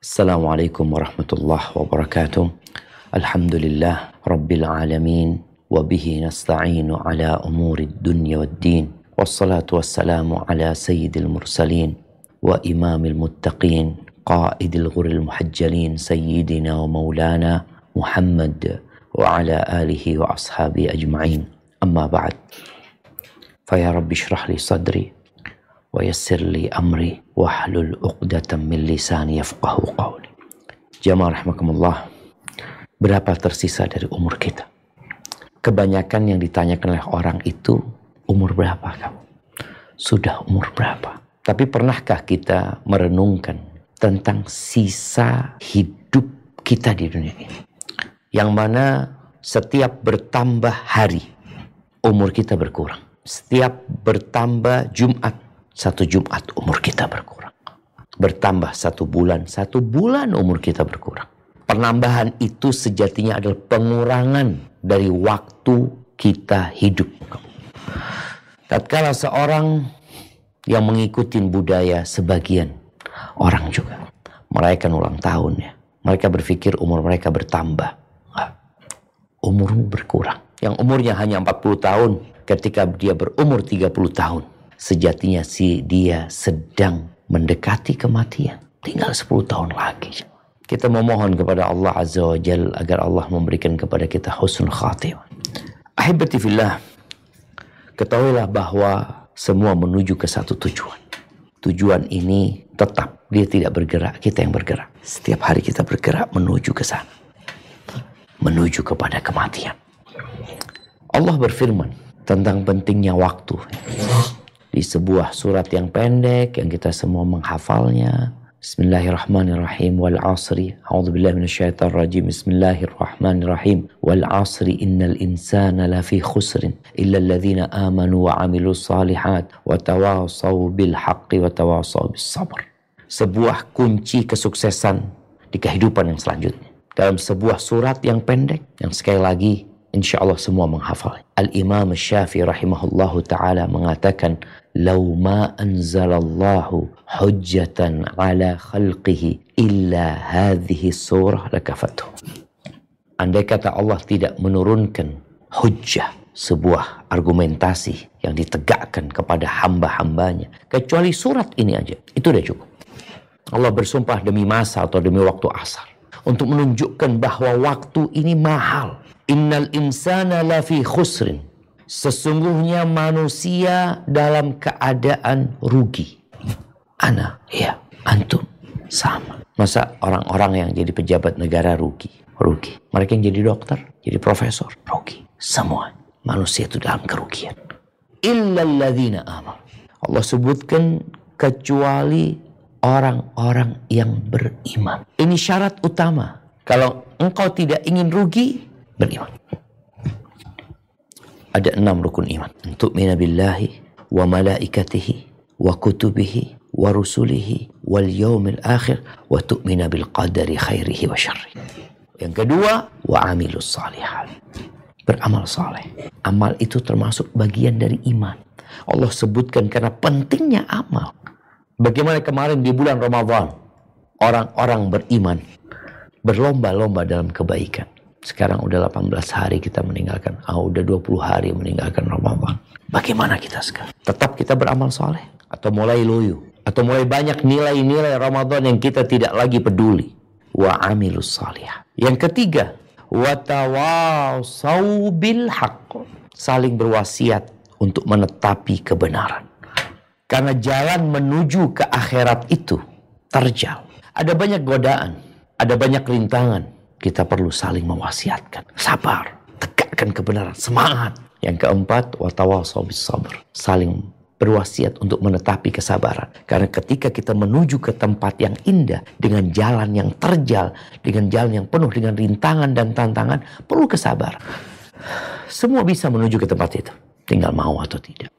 Assalamualaikum warahmatullahi wabarakatuh. Alhamdulillah rabbil alamin wa bihi nasta'inu ala umuri dunya wad din. Wassalatu wassalamu ala sayyidil mursalin wa imamil muttaqin qaidil ghuril muhajjalin sayyidina wa maulana Muhammad wa ala alihi wa ashabi ajma'in. Amma ba'd. Faya rabbi shrah li sadri wahlul uqdatan min lisani yafqahu qawli. Jamaah rahimakumullah. Berapa tersisa dari umur kita? Kebanyakan yang ditanyakan oleh orang itu umur berapa kamu? Sudah umur berapa? Tapi pernahkah kita merenungkan tentang sisa hidup kita di dunia ini? Yang mana setiap bertambah hari umur kita berkurang. Setiap bertambah Jumat satu Jumat umur kita berkurang. Bertambah satu bulan, satu bulan umur kita berkurang. Penambahan itu sejatinya adalah pengurangan dari waktu kita hidup. Tatkala seorang yang mengikuti budaya sebagian orang juga merayakan ulang tahun ya. Mereka berpikir umur mereka bertambah. Umurmu berkurang. Yang umurnya hanya 40 tahun ketika dia berumur 30 tahun sejatinya si dia sedang mendekati kematian. Tinggal 10 tahun lagi. Kita memohon kepada Allah Azza wa Jal agar Allah memberikan kepada kita husnul khatimah. Ahibati fillah, ketahuilah bahwa semua menuju ke satu tujuan. Tujuan ini tetap, dia tidak bergerak, kita yang bergerak. Setiap hari kita bergerak menuju ke sana. Menuju kepada kematian. Allah berfirman tentang pentingnya waktu di sebuah surat yang pendek yang kita semua menghafalnya. Bismillahirrahmanirrahim wal asri. A'udzubillahi minasyaitonir rajim. Bismillahirrahmanirrahim. Wal asri innal insana lafi khusrin illa alladhina amanu wa amilus salihat wa tawasaw bil haqqi wa tawasaw bis sabr. Sebuah kunci kesuksesan di kehidupan yang selanjutnya. Dalam sebuah surat yang pendek yang sekali lagi insya Allah semua menghafal. Al-Imam Syafi'i rahimahullahu taala mengatakan "Lau ma anzalallahu hujjatan ala khalqihi illa hadhihi surah lakafatuh." Andai kata Allah tidak menurunkan hujjah sebuah argumentasi yang ditegakkan kepada hamba-hambanya kecuali surat ini aja itu udah cukup Allah bersumpah demi masa atau demi waktu asar untuk menunjukkan bahwa waktu ini mahal Innal insana lafi khusrin. Sesungguhnya manusia dalam keadaan rugi. Ana, ya, antum, sama. Masa orang-orang yang jadi pejabat negara rugi? Rugi. Mereka yang jadi dokter, jadi profesor, rugi. Semua manusia itu dalam kerugian. Illalladzina amal. Allah sebutkan kecuali orang-orang yang beriman. Ini syarat utama. Kalau engkau tidak ingin rugi, beriman. Ada enam rukun iman. Untuk billahi wa malaikatihi wa kutubihi wa rusulihi wal yaumil akhir wa tu'mina bil qadari khairihi wa syarri. Yang kedua, wa amilus salihat. Beramal saleh. Amal itu termasuk bagian dari iman. Allah sebutkan karena pentingnya amal. Bagaimana kemarin di bulan Ramadan, orang-orang beriman berlomba-lomba dalam kebaikan. Sekarang udah 18 hari kita meninggalkan. Ah, udah 20 hari meninggalkan Ramadan. Bagaimana kita sekarang? Tetap kita beramal soleh? Atau mulai loyo? Atau mulai banyak nilai-nilai Ramadan yang kita tidak lagi peduli? Wa amilus salih. Yang ketiga, wa tawasau bil. Saling berwasiat untuk menetapi kebenaran. Karena jalan menuju ke akhirat itu terjal. Ada banyak godaan, ada banyak rintangan, kita perlu saling mewasiatkan. Sabar, tegakkan kebenaran, semangat. Yang keempat, watawasau sabr. Saling berwasiat untuk menetapi kesabaran. Karena ketika kita menuju ke tempat yang indah dengan jalan yang terjal, dengan jalan yang penuh dengan rintangan dan tantangan, perlu kesabaran. Semua bisa menuju ke tempat itu, tinggal mau atau tidak.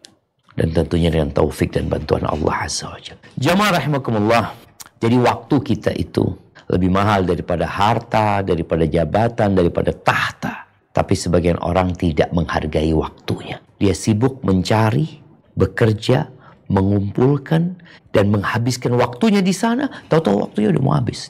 Dan tentunya dengan taufik dan bantuan Allah Azza wa. Jamaah rahimakumullah. Jadi waktu kita itu lebih mahal daripada harta, daripada jabatan, daripada tahta. Tapi sebagian orang tidak menghargai waktunya. Dia sibuk mencari, bekerja, mengumpulkan dan menghabiskan waktunya di sana, tahu-tahu waktunya udah mau habis.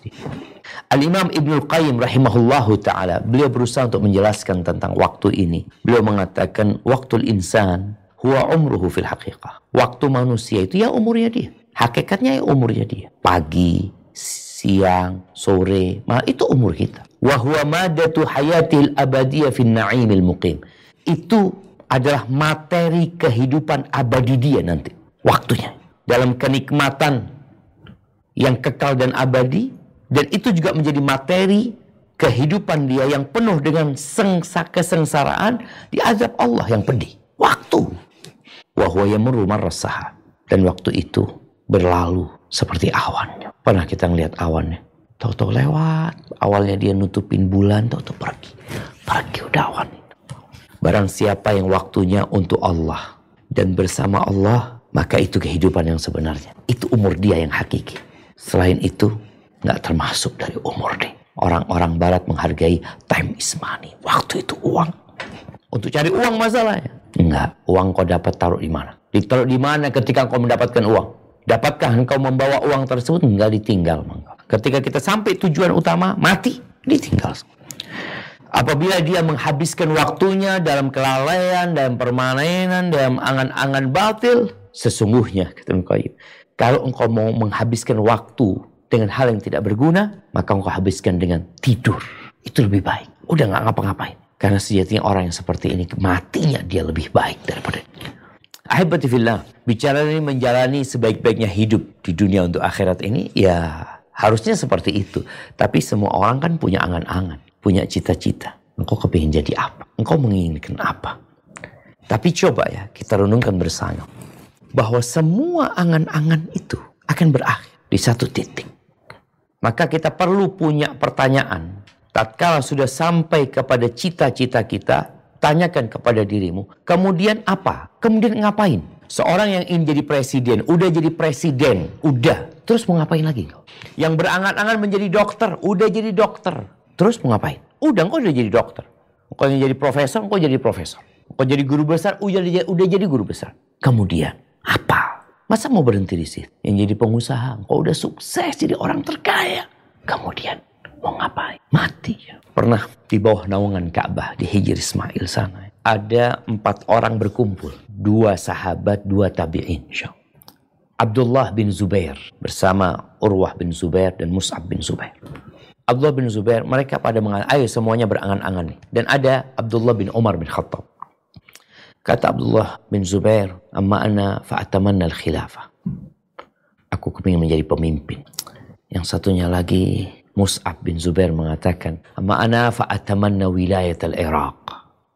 Al-Imam Ibnu Qayyim rahimahullahu taala, beliau berusaha untuk menjelaskan tentang waktu ini. Beliau mengatakan waktu insan huwa umruhu fil haqiqah. Waktu manusia itu ya umurnya dia. Hakikatnya ya umurnya dia. Pagi, siang, sore, mah itu umur kita. Wa huwa madatu hayatil abadiyah fin na'imil muqim. Itu adalah materi kehidupan abadi dia nanti. Waktunya. Dalam kenikmatan yang kekal dan abadi. Dan itu juga menjadi materi kehidupan dia yang penuh dengan sengsa kesengsaraan di azab Allah yang pedih. Waktu. Wahwa yamurru marrasaha. Dan waktu itu berlalu seperti awan. Pernah kita ngeliat awannya. Tahu-tahu lewat. Awalnya dia nutupin bulan, tahu-tahu pergi. Pergi udah awan. Barang siapa yang waktunya untuk Allah dan bersama Allah, maka itu kehidupan yang sebenarnya. Itu umur dia yang hakiki. Selain itu, nggak termasuk dari umur nih. Orang-orang barat menghargai time is money. Waktu itu uang. Untuk cari uang masalahnya. Enggak, uang kau dapat taruh di mana? Ditaruh di mana ketika kau mendapatkan uang? Dapatkah engkau membawa uang tersebut? Enggak ditinggal. Ketika kita sampai tujuan utama, mati, ditinggal. Apabila dia menghabiskan waktunya dalam kelalaian, dalam permainan, dalam angan-angan batil, sesungguhnya kata Qayyim, kalau engkau mau menghabiskan waktu dengan hal yang tidak berguna, maka engkau habiskan dengan tidur. Itu lebih baik. Udah nggak ngapa-ngapain. Karena sejatinya orang yang seperti ini matinya dia lebih baik daripada Ahibati fillah, bicara ini menjalani sebaik-baiknya hidup di dunia untuk akhirat ini, ya harusnya seperti itu. Tapi semua orang kan punya angan-angan punya cita-cita. Engkau kepingin jadi apa? Engkau menginginkan apa? Tapi coba ya kita renungkan bersama. Bahwa semua angan-angan itu akan berakhir di satu titik. Maka kita perlu punya pertanyaan. Tatkala sudah sampai kepada cita-cita kita, tanyakan kepada dirimu. Kemudian apa? Kemudian ngapain? Seorang yang ingin jadi presiden, udah jadi presiden, udah. Terus mau ngapain lagi? Yang berangan-angan menjadi dokter, udah jadi dokter Terus mau ngapain? Udah, engkau udah jadi dokter. Engkau yang jadi profesor, engkau jadi profesor. Engkau jadi guru besar, udah, udah jadi guru besar. Kemudian, apa? Masa mau berhenti di situ? Yang jadi pengusaha, engkau udah sukses jadi orang terkaya. Kemudian, mau ngapain? Mati. Pernah di bawah naungan Ka'bah di Hijr Ismail sana. Ada empat orang berkumpul. Dua sahabat, dua tabi'in. Abdullah bin Zubair bersama Urwah bin Zubair dan Mus'ab bin Zubair. Abdullah bin Zubair, mereka pada mengatakan, ayo semuanya berangan-angan nih. Dan ada Abdullah bin Umar bin Khattab. Kata Abdullah bin Zubair, amma ana fa'atamanna al-khilafah. Aku kepingin menjadi pemimpin. Yang satunya lagi, Mus'ab bin Zubair mengatakan, amma ana fa'atamanna wilayat al-Iraq.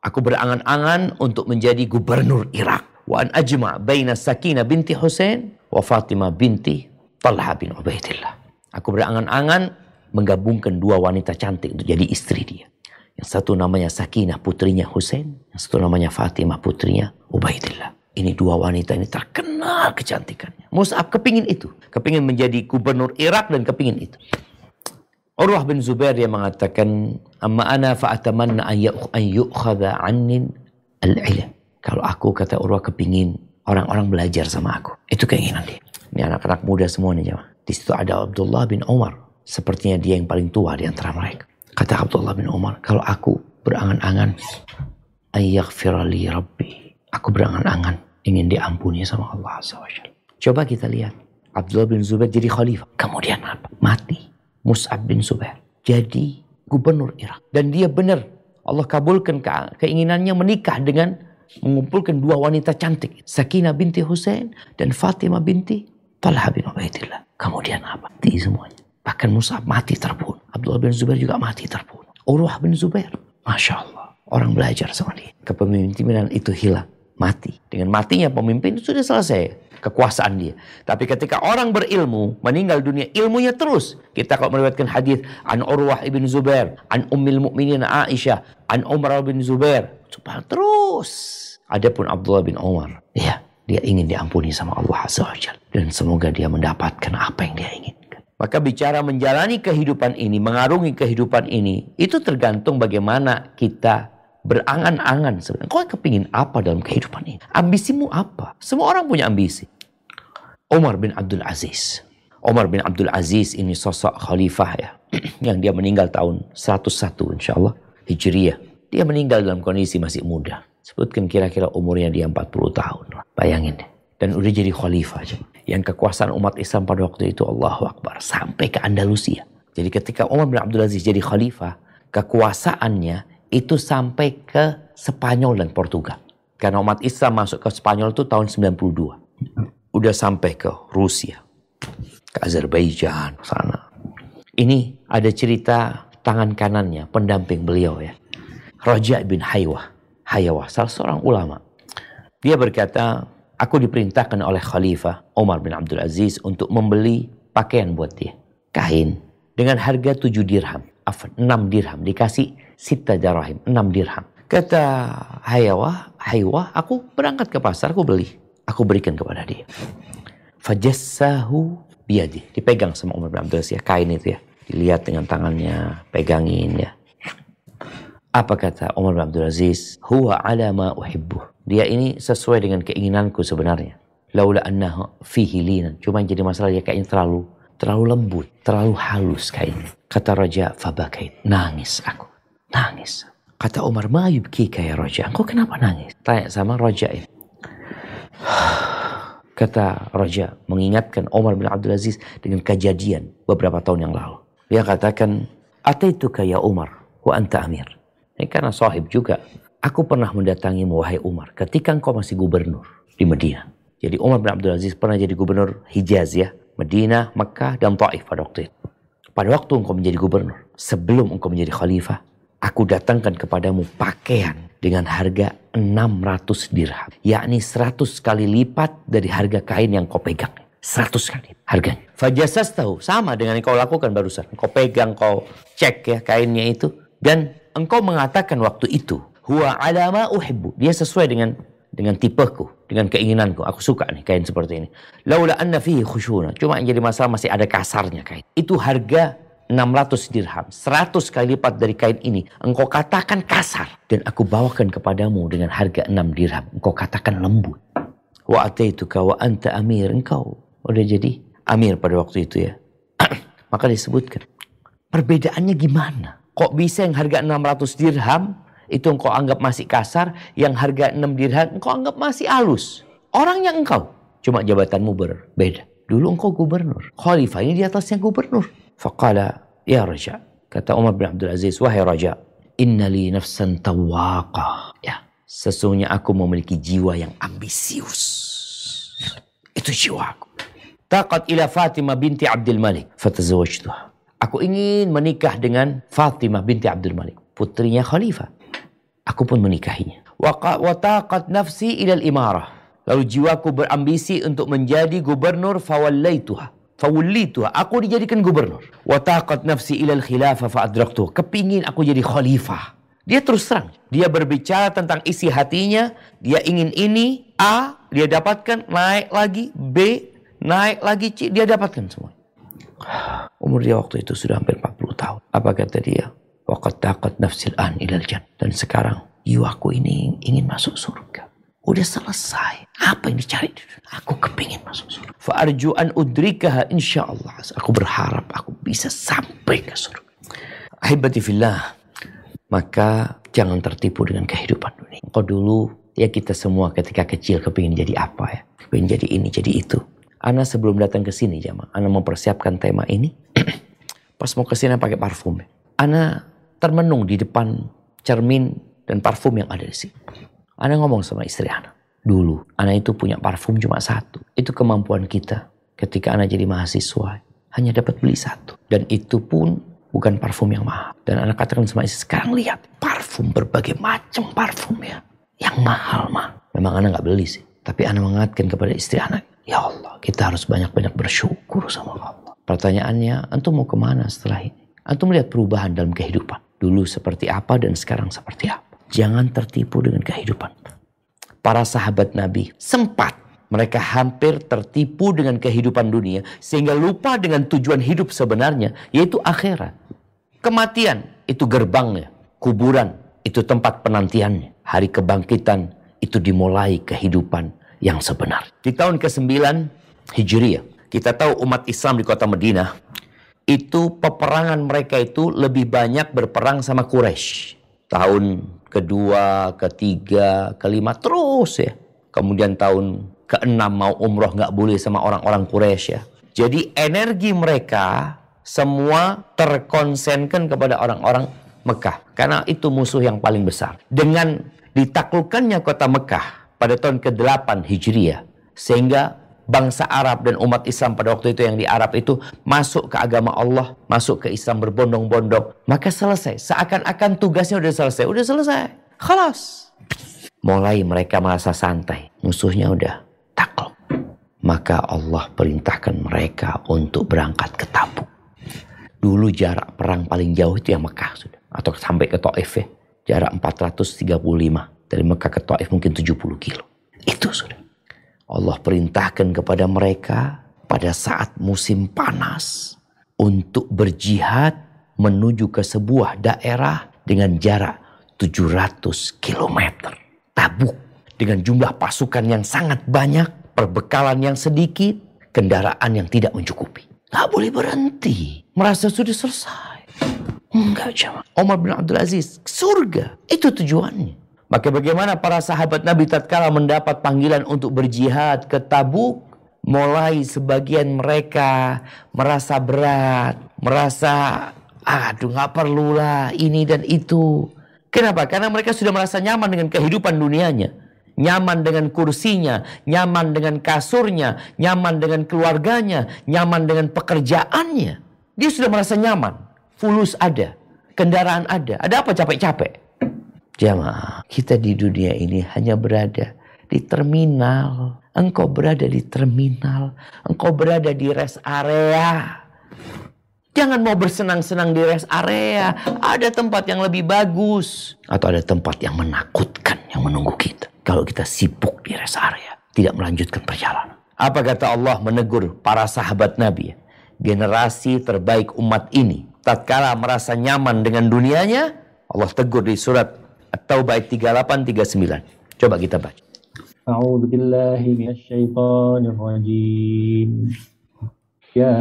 Aku berangan-angan untuk menjadi gubernur Irak. Wa an ajma' baina Sakina binti Hussein wa Fatimah binti Talha bin Ubaidillah. Aku berangan-angan menggabungkan dua wanita cantik untuk jadi istri dia. Yang satu namanya Sakinah putrinya Hussein, yang satu namanya Fatimah putrinya Ubaidillah. Ini dua wanita ini terkenal kecantikannya. Mus'ab kepingin itu. Kepingin menjadi gubernur Irak dan kepingin itu. Urwah bin Zubair dia mengatakan, Amma ana fa'atamanna an yu'khadha annin al-ilm. Kalau aku kata Urwah kepingin orang-orang belajar sama aku. Itu keinginan dia. Ini anak-anak muda semua nih jemaah. Di situ ada Abdullah bin Umar. Sepertinya dia yang paling tua di antara mereka. Kata Abdullah bin Umar, kalau aku berangan-angan, ayyaghfirali rabbi. Aku berangan-angan ingin diampuni sama Allah SWT. Coba kita lihat. Abdullah bin Zubair jadi khalifah. Kemudian apa? Mati. Mus'ab bin Zubair. Jadi gubernur Irak. Dan dia benar. Allah kabulkan keinginannya menikah dengan mengumpulkan dua wanita cantik. Sakinah binti Hussein dan Fatimah binti Talha bin Ubaidillah. Kemudian apa? Mati semuanya. Bahkan Musa mati terbunuh. Abdullah bin Zubair juga mati terbunuh. Urwah bin Zubair. Masya Allah. Orang belajar sama dia. Kepemimpinan itu hilang. Mati. Dengan matinya pemimpin itu sudah selesai kekuasaan dia. Tapi ketika orang berilmu meninggal dunia, ilmunya terus. Kita kalau meriwayatkan hadis an Urwah ibn Zubair, an Ummil Mukminin Aisyah, an Umar bin Zubair, supaya terus. Adapun Abdullah bin Umar, ya, dia ingin diampuni sama Allah Azza Dan semoga dia mendapatkan apa yang dia ingin. Maka bicara menjalani kehidupan ini, mengarungi kehidupan ini, itu tergantung bagaimana kita berangan-angan sebenarnya. Kau kepingin apa dalam kehidupan ini? Ambisimu apa? Semua orang punya ambisi. Umar bin Abdul Aziz. Umar bin Abdul Aziz ini sosok khalifah ya. yang dia meninggal tahun 101 insya Allah Hijriyah. Dia meninggal dalam kondisi masih muda. Sebutkan kira-kira umurnya dia 40 tahun. Bayangin deh. Dan udah jadi khalifah aja. Yang kekuasaan umat Islam pada waktu itu Allahu Akbar. Sampai ke Andalusia. Jadi ketika Umar bin Abdul Aziz jadi khalifah. Kekuasaannya itu sampai ke Spanyol dan Portugal. Karena umat Islam masuk ke Spanyol itu tahun 92. Udah sampai ke Rusia. Ke Azerbaijan sana. Ini ada cerita tangan kanannya, pendamping beliau ya. Raja bin Haywah. Haywah, salah seorang ulama. Dia berkata, aku diperintahkan oleh Khalifah Umar bin Abdul Aziz untuk membeli pakaian buat dia. Kain dengan harga 7 dirham. 6 dirham. Dikasih sita darahim, 6 dirham. Kata Haywah, Haywah, aku berangkat ke pasar, aku beli. Aku berikan kepada dia. Fajassahu biadi. Dipegang sama Umar bin Abdul Aziz ya, kain itu ya. Dilihat dengan tangannya, pegangin ya. Apa kata Umar bin Abdul Aziz? Huwa ala ma uhibbu. Dia ini sesuai dengan keinginanku sebenarnya. Laula annahu fihi linan. Cuma jadi masalah dia kayaknya terlalu terlalu lembut, terlalu halus kayaknya. Kata Raja Fabakait. Nangis aku. Nangis. Kata Umar, ma yubkika ya Raja. Engkau kenapa nangis? Tanya sama Raja ini. Kata Raja mengingatkan Umar bin Abdul Aziz dengan kejadian beberapa tahun yang lalu. Dia katakan, Ataituka ya Umar wa anta amir. Ini karena sahib juga. Aku pernah mendatangi wahai Umar ketika engkau masih gubernur di Medina. Jadi Umar bin Abdul Aziz pernah jadi gubernur Hijaz ya. Medina, Mekah, dan Taif pada waktu itu. Pada waktu engkau menjadi gubernur, sebelum engkau menjadi khalifah, aku datangkan kepadamu pakaian dengan harga 600 dirham. Yakni 100 kali lipat dari harga kain yang kau pegang. 100 kali harganya. Fajasas tahu sama dengan yang kau lakukan barusan. Kau pegang, kau cek ya kainnya itu. Dan engkau mengatakan waktu itu, huwa alama uhibbu. Dia sesuai dengan dengan tipeku, dengan keinginanku. Aku suka nih kain seperti ini. Laula anna fihi khusyuna. Cuma yang jadi masalah masih ada kasarnya kain. Itu harga 600 dirham. 100 kali lipat dari kain ini. Engkau katakan kasar. Dan aku bawakan kepadamu dengan harga 6 dirham. Engkau katakan lembut. Wa ataituka wa anta amir. Engkau udah jadi amir pada waktu itu ya. Maka disebutkan. Perbedaannya gimana? Kok bisa yang harga 600 dirham itu engkau anggap masih kasar, yang harga 6 dirham engkau anggap masih halus. Orangnya engkau, cuma jabatanmu berbeda. Dulu engkau gubernur, khalifah ini di atasnya gubernur. Faqala, ya Raja, kata Umar bin Abdul Aziz, wahai Raja, inna li nafsan tawaqa. Ya, sesungguhnya aku memiliki jiwa yang ambisius. Itu jiwaku. Taqat ila Fatimah binti Abdul Malik, fatazawajtuha. Aku ingin menikah dengan Fatimah binti Abdul Malik, putrinya khalifah. Aku pun menikahinya. Wataqat nafsi ilal imarah. Lalu jiwaku berambisi untuk menjadi gubernur fawallaituha. Fawallituha. Aku dijadikan gubernur. Wataqat nafsi ilal khilafah fa'adraktuha. Kepingin aku jadi khalifah. Dia terus terang. Dia berbicara tentang isi hatinya. Dia ingin ini. A. Dia dapatkan. Naik lagi. B. Naik lagi. C. Dia dapatkan semua. Umur dia waktu itu sudah hampir 40 tahun. Apa kata dia? Waqad taqat nafsil an ilal jan. Dan sekarang jiwaku ini ingin masuk surga. Udah selesai. Apa yang dicari? Aku kepingin masuk surga. Fa'arju an udrikaha insyaallah. Aku berharap aku bisa sampai ke surga. Ahibati. Maka jangan tertipu dengan kehidupan dunia. Kau dulu ya kita semua ketika kecil kepingin jadi apa ya. Kepingin jadi ini, jadi itu. Ana sebelum datang ke sini jamaah, Ana mempersiapkan tema ini. Pas mau ke sini pakai parfum. Ana termenung di depan cermin dan parfum yang ada di sini. Ana ngomong sama istri Ana. Dulu, Ana itu punya parfum cuma satu. Itu kemampuan kita ketika Ana jadi mahasiswa. Hanya dapat beli satu. Dan itu pun bukan parfum yang mahal. Dan Ana katakan sama istri, sekarang lihat parfum berbagai macam parfum ya. Yang mahal mah. Memang Ana nggak beli sih. Tapi Ana mengatakan kepada istri Ana, Ya Allah, kita harus banyak-banyak bersyukur sama Allah. Pertanyaannya, antum mau ke mana setelah ini? Antum melihat perubahan dalam kehidupan. Dulu seperti apa dan sekarang seperti apa. Jangan tertipu dengan kehidupan. Para sahabat Nabi sempat mereka hampir tertipu dengan kehidupan dunia sehingga lupa dengan tujuan hidup sebenarnya yaitu akhirat. Kematian itu gerbangnya, kuburan itu tempat penantiannya. Hari kebangkitan itu dimulai kehidupan yang sebenar. Di tahun ke-9 Hijriah. Kita tahu umat Islam di kota Madinah itu peperangan mereka itu lebih banyak berperang sama Quraisy. Tahun kedua, ketiga, kelima terus ya. Kemudian tahun keenam mau umroh nggak boleh sama orang-orang Quraisy ya. Jadi energi mereka semua terkonsenkan kepada orang-orang Mekah. Karena itu musuh yang paling besar. Dengan ditaklukkannya kota Mekah pada tahun ke-8 Hijriah. Sehingga bangsa Arab dan umat Islam pada waktu itu yang di Arab itu masuk ke agama Allah, masuk ke Islam berbondong-bondong, maka selesai. Seakan-akan tugasnya udah selesai, udah selesai. Khalas. Mulai mereka merasa santai, musuhnya udah takluk. Maka Allah perintahkan mereka untuk berangkat ke Tabuk. Dulu jarak perang paling jauh itu yang Mekah sudah. Atau sampai ke Taif ya. Jarak 435. Dari Mekah ke Taif mungkin 70 kilo. Itu sudah. Allah perintahkan kepada mereka pada saat musim panas untuk berjihad menuju ke sebuah daerah dengan jarak 700 km. Tabuk dengan jumlah pasukan yang sangat banyak, perbekalan yang sedikit, kendaraan yang tidak mencukupi. Gak boleh berhenti. Merasa sudah selesai. Enggak. Omar bin Abdul Aziz, surga. Itu tujuannya. Maka bagaimana para sahabat Nabi tatkala mendapat panggilan untuk berjihad ke Tabuk, mulai sebagian mereka merasa berat, merasa aduh nggak perlulah ini dan itu. Kenapa? Karena mereka sudah merasa nyaman dengan kehidupan dunianya. Nyaman dengan kursinya, nyaman dengan kasurnya, nyaman dengan keluarganya, nyaman dengan pekerjaannya. Dia sudah merasa nyaman. Fulus ada, kendaraan ada. Ada apa capek-capek? Jamaah, kita di dunia ini hanya berada di terminal. Engkau berada di terminal. Engkau berada di rest area. Jangan mau bersenang-senang di rest area. Ada tempat yang lebih bagus. Atau ada tempat yang menakutkan yang menunggu kita. Kalau kita sibuk di rest area. Tidak melanjutkan perjalanan. Apa kata Allah menegur para sahabat Nabi? Generasi terbaik umat ini. Tatkala merasa nyaman dengan dunianya. Allah tegur di surat At-Taubah ayat 38 39. Coba kita baca. A'udzu billahi minasyaitonir rajim. Ya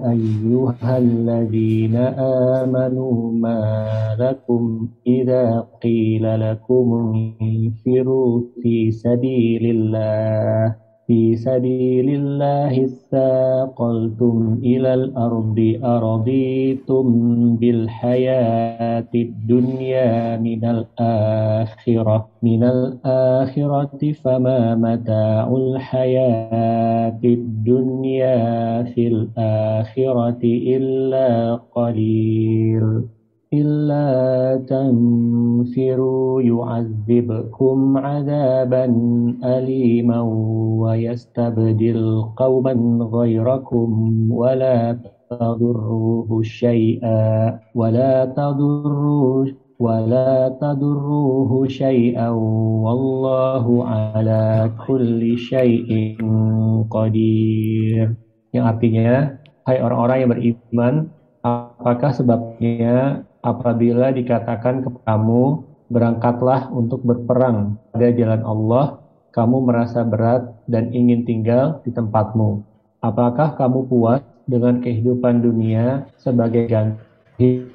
ayyuhalladzina amanu ma lakum idza qila lakum infiru fi sabilillah في سبيل الله استاقلتم إلى الأرض أرضيتم بالحياة الدنيا من الآخرة من الآخرة فما متاع الحياة الدنيا في الآخرة إلا قليل إلا تنفروا يعذبكم عذابا أليما ويستبدل قوما غيركم ولا تضروه شيئا ولا تضروه ولا تضروه شيئا والله على كل شيء قدير yang artinya hai orang-orang yang beriman apakah sebabnya apabila dikatakan kepadamu, berangkatlah untuk berperang pada jalan Allah, kamu merasa berat dan ingin tinggal di tempatmu. Apakah kamu puas dengan kehidupan dunia sebagai ganti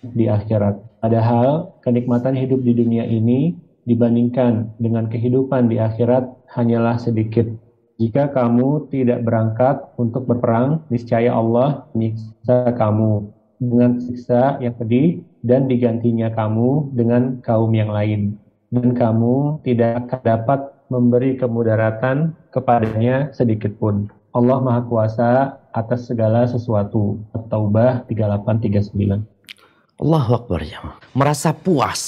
di akhirat? Padahal kenikmatan hidup di dunia ini dibandingkan dengan kehidupan di akhirat hanyalah sedikit. Jika kamu tidak berangkat untuk berperang, niscaya Allah menyiksa kamu dengan siksa yang pedih dan digantinya kamu dengan kaum yang lain. Dan kamu tidak akan dapat memberi kemudaratan kepadanya sedikit pun. Allah Maha Kuasa atas segala sesuatu. At-Taubah 3839. Allahu Akbar ya. Merasa puas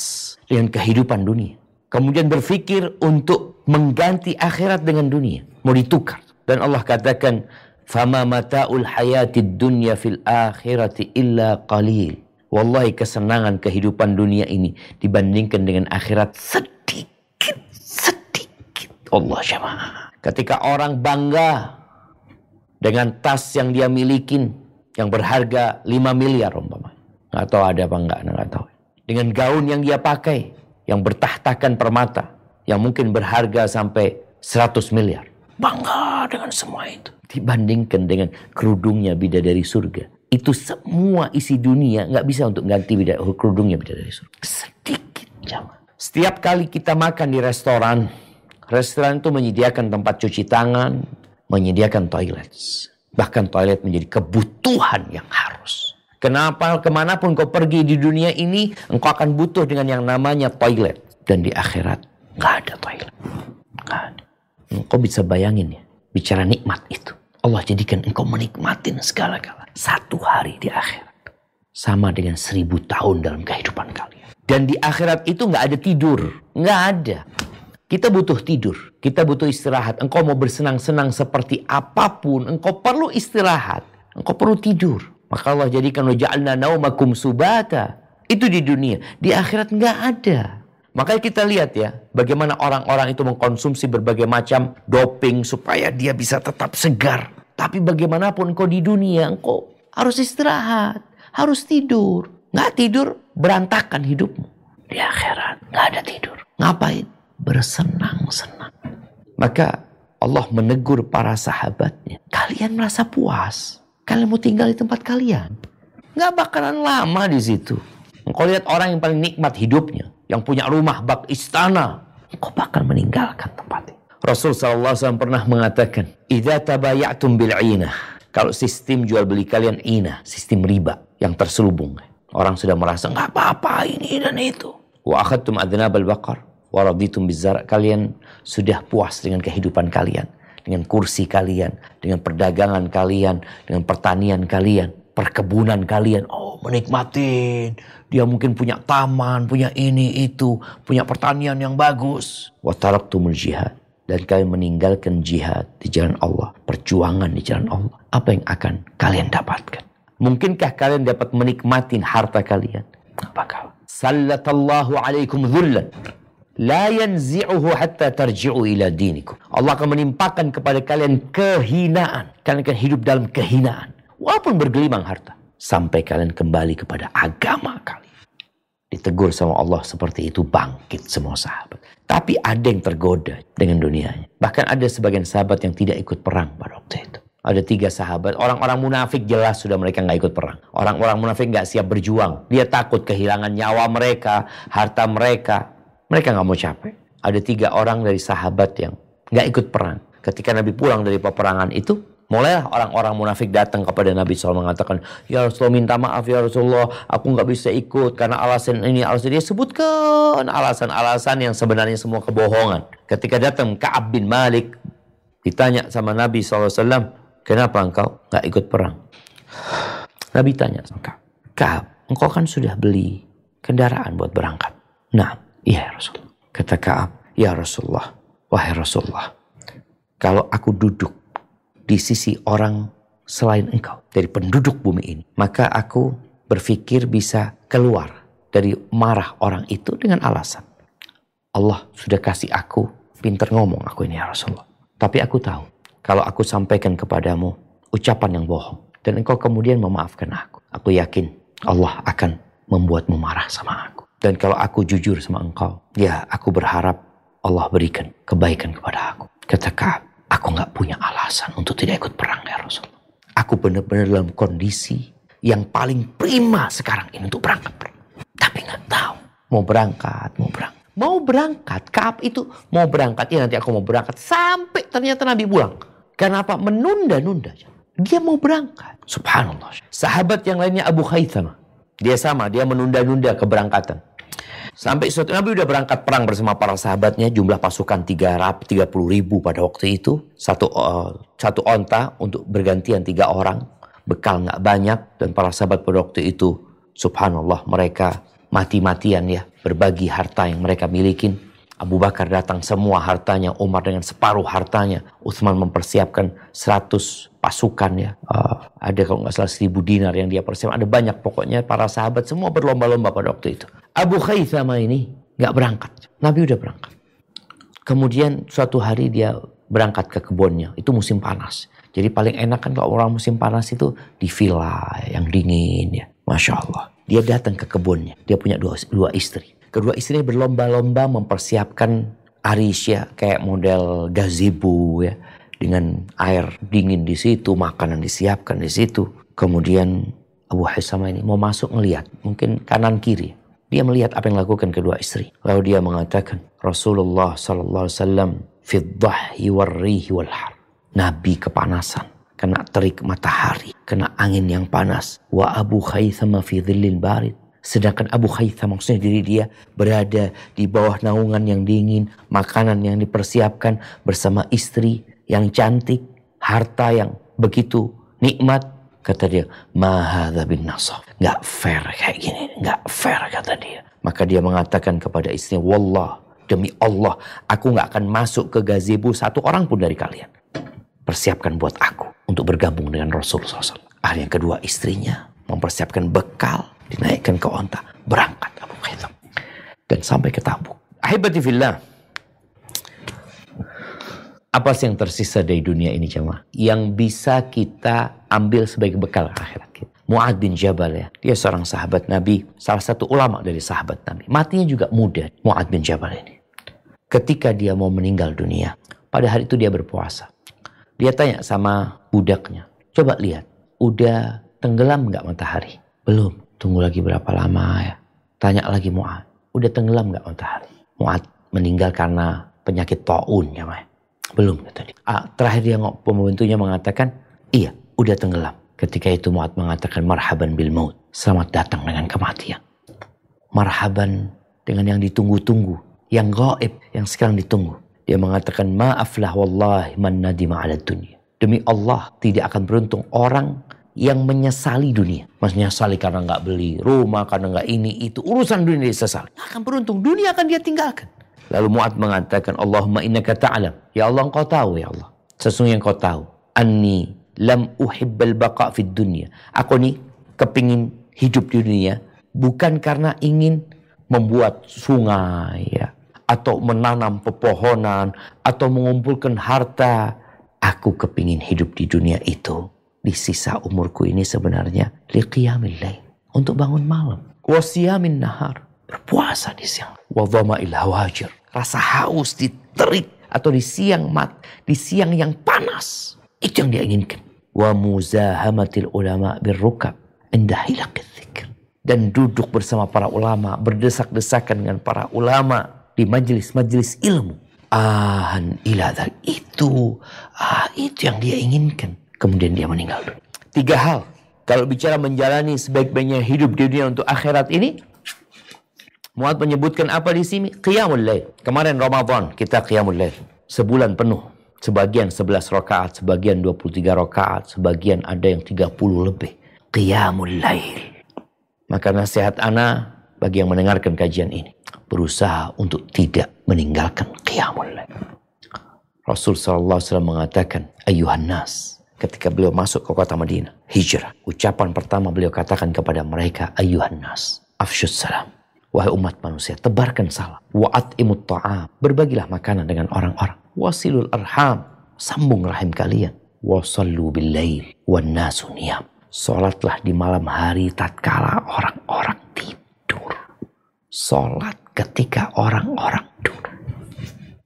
dengan kehidupan dunia. Kemudian berpikir untuk mengganti akhirat dengan dunia. Mau ditukar. Dan Allah katakan, Fama mata'ul hayatid dunya fil akhirati illa qalil. Wallahi kesenangan kehidupan dunia ini dibandingkan dengan akhirat sedikit, sedikit. Allah jemaah. Ketika orang bangga dengan tas yang dia milikin yang berharga 5 miliar umpama. Nggak tahu ada apa enggak, nggak tahu. Dengan gaun yang dia pakai yang bertahtakan permata yang mungkin berharga sampai 100 miliar. bangga dengan semua itu. Dibandingkan dengan kerudungnya bidadari surga. Itu semua isi dunia nggak bisa untuk ganti bidadari, kerudungnya bidadari surga. Sedikit jangan. Setiap kali kita makan di restoran, restoran itu menyediakan tempat cuci tangan, menyediakan toilet. Bahkan toilet menjadi kebutuhan yang harus. Kenapa ke mana pun kau pergi di dunia ini, engkau akan butuh dengan yang namanya toilet. Dan di akhirat, nggak ada toilet. Nggak ada. Engkau bisa bayangin ya, bicara nikmat itu. Allah jadikan engkau menikmatin segala-gala. Satu hari di akhirat. Sama dengan seribu tahun dalam kehidupan kalian. Dan di akhirat itu nggak ada tidur. Nggak ada. Kita butuh tidur. Kita butuh istirahat. Engkau mau bersenang-senang seperti apa pun. Engkau perlu istirahat. Engkau perlu tidur. Maka Allah jadikan ja'alna naumakum subata. Itu di dunia. Di akhirat nggak ada. Makanya kita lihat ya, bagaimana orang-orang itu mengkonsumsi berbagai macam doping supaya dia bisa tetap segar. Tapi bagaimanapun engkau di dunia, engkau harus istirahat, harus tidur. Nggak tidur, berantakan hidupmu. Di akhirat, nggak ada tidur. Ngapain? Bersenang-senang. Maka Allah menegur para sahabatnya. Kalian merasa puas. Kalian mau tinggal di tempat kalian. Nggak bakalan lama di situ. Engkau lihat orang yang paling nikmat hidupnya. Yang punya rumah bak istana. Engkau bakal meninggalkan tempat itu. Rasul SAW pernah mengatakan. Idza tabayatum bil'inah. Kalau sistem jual beli kalian inah. Sistem riba yang terselubung. Orang sudah merasa nggak apa-apa ini dan itu. Wa akhadtum adnab al-baqar wa raditum bizar. Kalian sudah puas dengan kehidupan kalian, dengan kursi kalian, dengan perdagangan kalian, dengan pertanian kalian, perkebunan kalian. Oh, menikmatin. Dia mungkin punya taman, punya ini itu, punya pertanian yang bagus. Wa taraktumul jihad dan kalian meninggalkan jihad di jalan Allah, perjuangan di jalan Allah. Apa yang akan kalian dapatkan? Mungkinkah kalian dapat menikmati harta kalian? Apakah? Sallatallahu alaikum dhullan. La yanzi'uhu hatta tarji'u ila dinikum. Allah akan menimpakan kepada kalian kehinaan. Kalian akan hidup dalam kehinaan. Walaupun bergelimang harta. Sampai kalian kembali kepada agama kalian. Ditegur sama Allah seperti itu bangkit semua sahabat. Tapi ada yang tergoda dengan dunianya. Bahkan ada sebagian sahabat yang tidak ikut perang pada waktu itu. Ada tiga sahabat. Orang-orang munafik jelas sudah mereka nggak ikut perang. Orang-orang munafik nggak siap berjuang. Dia takut kehilangan nyawa mereka, harta mereka. Mereka nggak mau capek. Ada tiga orang dari sahabat yang nggak ikut perang. Ketika Nabi pulang dari peperangan itu, mulailah orang-orang munafik datang kepada Nabi SAW mengatakan, Ya Rasulullah minta maaf ya Rasulullah, aku nggak bisa ikut karena alasan ini, alasan dia sebutkan alasan-alasan yang sebenarnya semua kebohongan. Ketika datang Ka'ab bin Malik, ditanya sama Nabi SAW, Kenapa engkau nggak ikut perang? Nabi tanya sama Ka'ab. Engkau kan sudah beli kendaraan buat berangkat. Nah, iya ya Rasulullah. Kata Ka'ab, ya Rasulullah, wahai Rasulullah. Kalau aku duduk di sisi orang selain engkau, dari penduduk bumi ini, maka aku berpikir bisa keluar dari marah orang itu dengan alasan. Allah sudah kasih aku pinter ngomong aku ini ya Rasulullah. Tapi aku tahu kalau aku sampaikan kepadamu ucapan yang bohong dan engkau kemudian memaafkan aku. Aku yakin Allah akan membuatmu marah sama aku. Dan kalau aku jujur sama engkau, ya aku berharap Allah berikan kebaikan kepada aku. Kata Ka'ab, aku nggak punya alasan untuk tidak ikut perang ya Rasul. Aku benar-benar dalam kondisi yang paling prima sekarang ini untuk berangkat. Tapi nggak tahu mau berangkat, mau berangkat. Mau berangkat, Kaab itu mau berangkat. Ya nanti aku mau berangkat. Sampai ternyata Nabi pulang. Kenapa? Menunda-nunda. Dia mau berangkat. Subhanallah. Sahabat yang lainnya Abu Khaytham. Dia sama, dia menunda-nunda keberangkatan. Sampai suatu Nabi udah berangkat perang bersama para sahabatnya. Jumlah pasukan 330 ribu pada waktu itu. Satu, uh, satu onta untuk bergantian tiga orang. Bekal nggak banyak. Dan para sahabat pada waktu itu, subhanallah mereka mati-matian ya. Berbagi harta yang mereka milikin Abu Bakar datang semua hartanya, Umar dengan separuh hartanya, Utsman mempersiapkan 100 pasukan ya. Uh, ada kalau nggak salah 1000 dinar yang dia persiapkan. Ada banyak pokoknya para sahabat semua berlomba-lomba pada waktu itu. Abu Khaythama ini nggak berangkat. Nabi udah berangkat. Kemudian suatu hari dia berangkat ke kebunnya. Itu musim panas. Jadi paling enak kan kalau orang musim panas itu di villa yang dingin ya. Masya Allah. Dia datang ke kebunnya. Dia punya dua, dua istri Kedua istrinya berlomba-lomba mempersiapkan arisya kayak model gazebo ya. Dengan air dingin di situ, makanan disiapkan di situ. Kemudian Abu Hisama ini mau masuk ngelihat, mungkin kanan kiri. Dia melihat apa yang lakukan kedua istri. Lalu dia mengatakan, Rasulullah sallallahu alaihi wasallam fi dhahyi warrihi wal har. Nabi kepanasan, kena terik matahari, kena angin yang panas. Wa Abu Khaythama fi dhillil barid. Sedangkan Abu Khaytham maksudnya diri dia berada di bawah naungan yang dingin, makanan yang dipersiapkan bersama istri yang cantik, harta yang begitu nikmat. Kata dia, mahadha bin nasaf. Gak fair kayak gini, gak fair kata dia. Maka dia mengatakan kepada istrinya, Wallah, demi Allah, aku gak akan masuk ke gazebo satu orang pun dari kalian. Persiapkan buat aku untuk bergabung dengan Rasulullah SAW. Akhirnya kedua istrinya mempersiapkan bekal, dinaikkan ke onta, berangkat Abu Khaitam. Dan sampai ke Tabuk. Ahibati apa sih yang tersisa dari dunia ini jemaah? Yang bisa kita ambil sebagai bekal akhirat kita. Mu'ad bin Jabal ya. Dia seorang sahabat Nabi. Salah satu ulama dari sahabat Nabi. Matinya juga muda. Mu'ad bin Jabal ini. Ketika dia mau meninggal dunia. Pada hari itu dia berpuasa. Dia tanya sama budaknya. Coba lihat. Udah tenggelam nggak matahari? Belum. Tunggu lagi berapa lama ya? Tanya lagi Mu'ad. Udah tenggelam nggak matahari? Mu'ad meninggal karena penyakit taun ya. Belum kata dia. Ah, terakhir dia pembantunya mengatakan, iya udah tenggelam. Ketika itu Mu'ad mengatakan marhaban bil maut. Selamat datang dengan kematian. Marhaban dengan yang ditunggu-tunggu. Yang gaib, yang sekarang ditunggu. Dia mengatakan maaflah wallahi man nadima ala dunia. Demi Allah tidak akan beruntung orang yang menyesali dunia. Maksudnya menyesali karena nggak beli rumah, karena nggak ini itu. Urusan dunia disesali. Akan beruntung. Dunia akan dia tinggalkan. Lalu Mu'ad mengatakan, Allahumma innaka ta'alam. Ya Allah engkau tahu ya Allah. Sesungguhnya engkau tahu. Anni lam uhibbal baqa fid dunya. Aku nih kepingin hidup di dunia. Bukan karena ingin membuat sungai ya. Atau menanam pepohonan. Atau mengumpulkan harta. Aku kepingin hidup di dunia itu. Di sisa umurku ini sebenarnya. Liqiyamil Untuk bangun malam. Wasiyamin nahar. Berpuasa di siang. Wadhama'il hawajir rasa haus di terik atau di siang mat, di siang yang panas. Itu yang dia inginkan. Wa muzahamatil ulama birrukab dzikr. Dan duduk bersama para ulama, berdesak-desakan dengan para ulama di majelis-majelis ilmu. Ahan ila itu, ah itu yang dia inginkan. Kemudian dia meninggal Tiga hal. Kalau bicara menjalani sebaik-baiknya hidup di dunia untuk akhirat ini, Muad menyebutkan apa di sini? Qiyamul Lail. Kemarin Ramadan kita Qiyamul Lail. Sebulan penuh. Sebagian 11 rakaat, sebagian 23 rakaat, sebagian ada yang 30 lebih. Qiyamul Lail. Maka nasihat ana bagi yang mendengarkan kajian ini. Berusaha untuk tidak meninggalkan Qiyamul Lail. Rasul SAW mengatakan, Ayuhan nas. Ketika beliau masuk ke kota Madinah, hijrah. Ucapan pertama beliau katakan kepada mereka, Ayuhan nas. Afshus salam Wahai umat manusia, tebarkan salam. Wa'at imut ta'am. Berbagilah makanan dengan orang-orang. Wasilul arham. Sambung rahim kalian. Wasallu bil lail. Wan nasu niyam. Salatlah di malam hari tatkala orang-orang tidur. Salat ketika orang-orang tidur.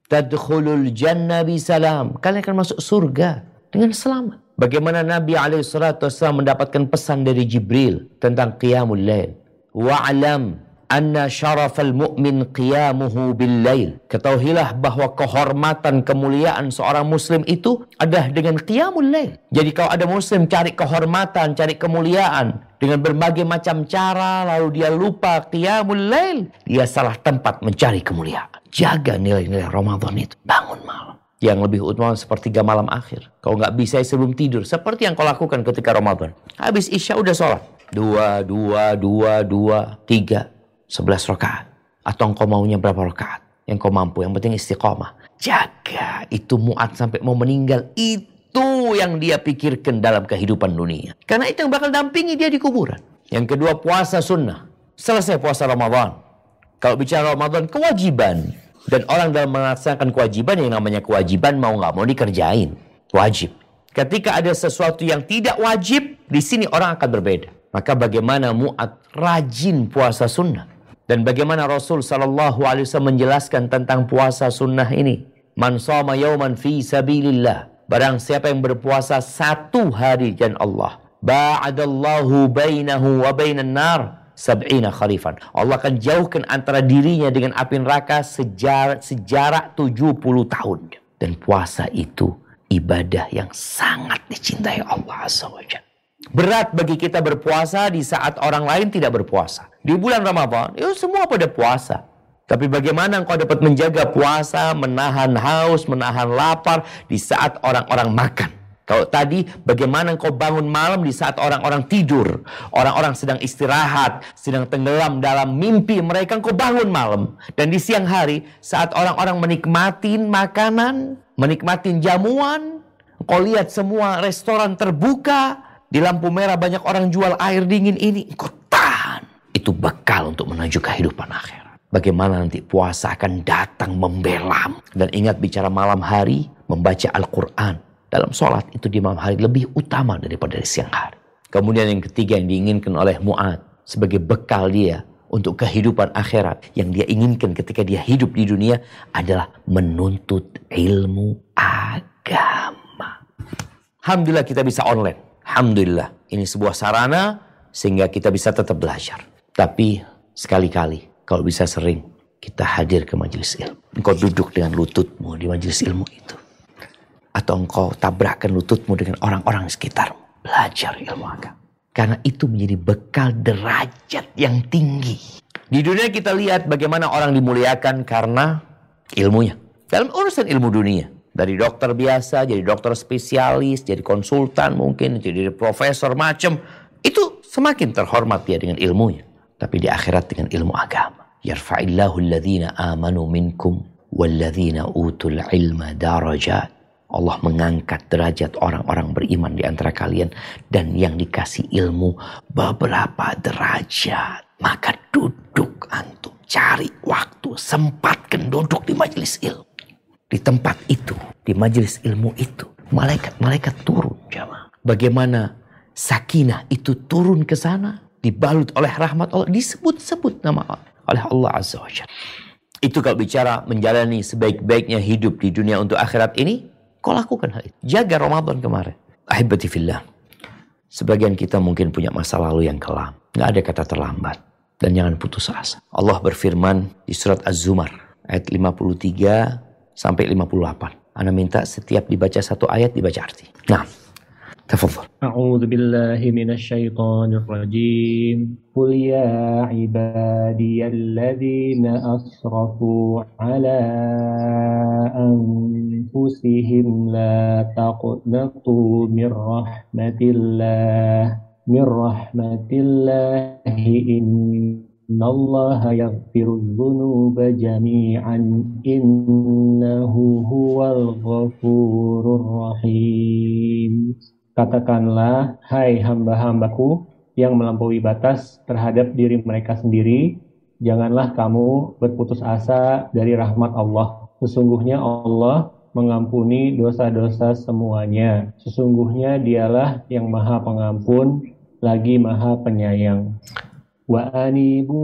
Tadkhulul jannah bisalam. Kalian akan masuk surga dengan selamat. Bagaimana Nabi SAW mendapatkan pesan dari Jibril tentang qiyamul lail. Wa'alam anna syarafal mu'min qiyamuhu bil lail. Ketahuilah bahwa kehormatan kemuliaan seorang muslim itu adalah dengan qiyamul lail. Jadi kalau ada muslim cari kehormatan, cari kemuliaan dengan berbagai macam cara lalu dia lupa qiyamul lail, dia salah tempat mencari kemuliaan. Jaga nilai-nilai Ramadan itu. Bangun malam. Yang lebih utama sepertiga malam akhir. Kau nggak bisa sebelum tidur. Seperti yang kau lakukan ketika Ramadan. Habis Isya udah sholat. Dua, dua, dua, dua, tiga 11 rakaat. Atau engkau maunya berapa rakaat? Yang kau mampu, yang penting istiqomah. Jaga itu muat sampai mau meninggal. Itu yang dia pikirkan dalam kehidupan dunia. Karena itu yang bakal dampingi dia di kuburan. Yang kedua puasa sunnah. Selesai puasa Ramadan. Kalau bicara Ramadan, kewajiban. Dan orang dalam melaksanakan kewajiban yang namanya kewajiban mau nggak mau dikerjain. Wajib. Ketika ada sesuatu yang tidak wajib, di sini orang akan berbeda. Maka bagaimana muat rajin puasa sunnah? Dan bagaimana Rasul Sallallahu Alaihi Wasallam menjelaskan tentang puasa sunnah ini? Man sama yawman fi sabilillah. Barang siapa yang berpuasa satu hari dan Allah. Ba'adallahu bainahu wa bainan nar sab'ina kharifan. Allah akan jauhkan antara dirinya dengan api neraka sejar, sejarak 70 tahun. Dan puasa itu ibadah yang sangat dicintai Allah Azza Berat bagi kita berpuasa di saat orang lain tidak berpuasa. Di bulan Ramadan, ya semua pada puasa. Tapi bagaimana engkau dapat menjaga puasa, menahan haus, menahan lapar di saat orang-orang makan? Kalau tadi bagaimana engkau bangun malam di saat orang-orang tidur, orang-orang sedang istirahat, sedang tenggelam dalam mimpi mereka, engkau bangun malam. Dan di siang hari saat orang-orang menikmatin makanan, menikmatin jamuan, engkau lihat semua restoran terbuka, di lampu merah banyak orang jual air dingin ini, engkau. Itu bekal untuk menuju kehidupan akhir. Bagaimana nanti puasa akan datang membelam. Dan ingat bicara malam hari, membaca Al-Quran. Dalam sholat itu di malam hari lebih utama daripada di siang hari. Kemudian yang ketiga yang diinginkan oleh Mu'ad sebagai bekal dia untuk kehidupan akhirat yang dia inginkan ketika dia hidup di dunia adalah menuntut ilmu agama. Alhamdulillah kita bisa online. Alhamdulillah ini sebuah sarana sehingga kita bisa tetap belajar. Tapi sekali-kali kalau bisa sering kita hadir ke majelis ilmu. Engkau duduk dengan lututmu di majelis ilmu itu. Atau engkau tabrakkan lututmu dengan orang-orang sekitarmu. Belajar ilmu agama. Karena itu menjadi bekal derajat yang tinggi. Di dunia kita lihat bagaimana orang dimuliakan karena ilmunya. Dalam urusan ilmu dunia. Dari dokter biasa, jadi dokter spesialis, jadi konsultan mungkin, jadi profesor macam. Itu semakin terhormat dia dengan ilmunya tapi di akhirat dengan ilmu agama. Yarfa'illahu alladhina amanu minkum walladhina utul ilma darajat. Allah mengangkat derajat orang-orang beriman di antara kalian dan yang dikasih ilmu beberapa derajat. Maka duduk antum, cari waktu, sempatkan duduk di majelis ilmu. Di tempat itu, di majelis ilmu itu, malaikat-malaikat turun jamaah. Bagaimana sakinah itu turun ke sana? Dibalut oleh rahmat Allah, disebut-sebut nama oleh Allah Azza wa Itu kalau bicara menjalani sebaik-baiknya hidup di dunia untuk akhirat ini, kau lakukan hal itu. Jaga Ramadan kemarin. Ahibati fillah. Sebagian kita mungkin punya masa lalu yang kelam. Nggak ada kata terlambat. Dan jangan putus asa. Allah berfirman di surat Az-Zumar. Ayat 53 sampai 58. Anda minta setiap dibaca satu ayat dibaca arti. Nah, تفضل. أعوذ بالله من الشيطان الرجيم. قل يا عبادي الذين أسرفوا على أنفسهم لا تقنطوا من رحمة الله. من رحمة الله إن الله يغفر الذنوب جميعا. إنه هو الغفور الرحيم. Katakanlah, hai hamba-hambaku yang melampaui batas terhadap diri mereka sendiri, janganlah kamu berputus asa dari rahmat Allah. Sesungguhnya Allah mengampuni dosa-dosa semuanya. Sesungguhnya dialah yang maha pengampun, lagi maha penyayang. Wa anibu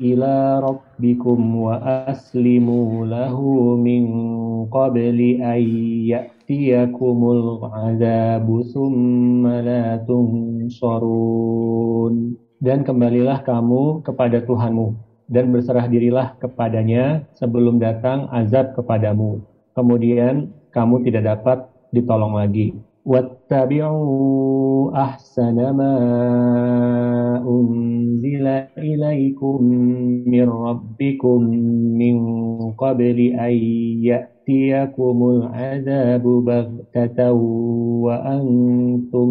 ila rabbikum wa aslimu lahu min qabli an ya'tiyakumul azabu summa la tunsarun. Dan kembalilah kamu kepada Tuhanmu dan berserah dirilah kepadanya sebelum datang azab kepadamu. Kemudian kamu tidak dapat ditolong lagi. واتبعوا أحسن ما أنزل إليكم من ربكم من قبل أن يأتيكم العذاب بغتة وأنتم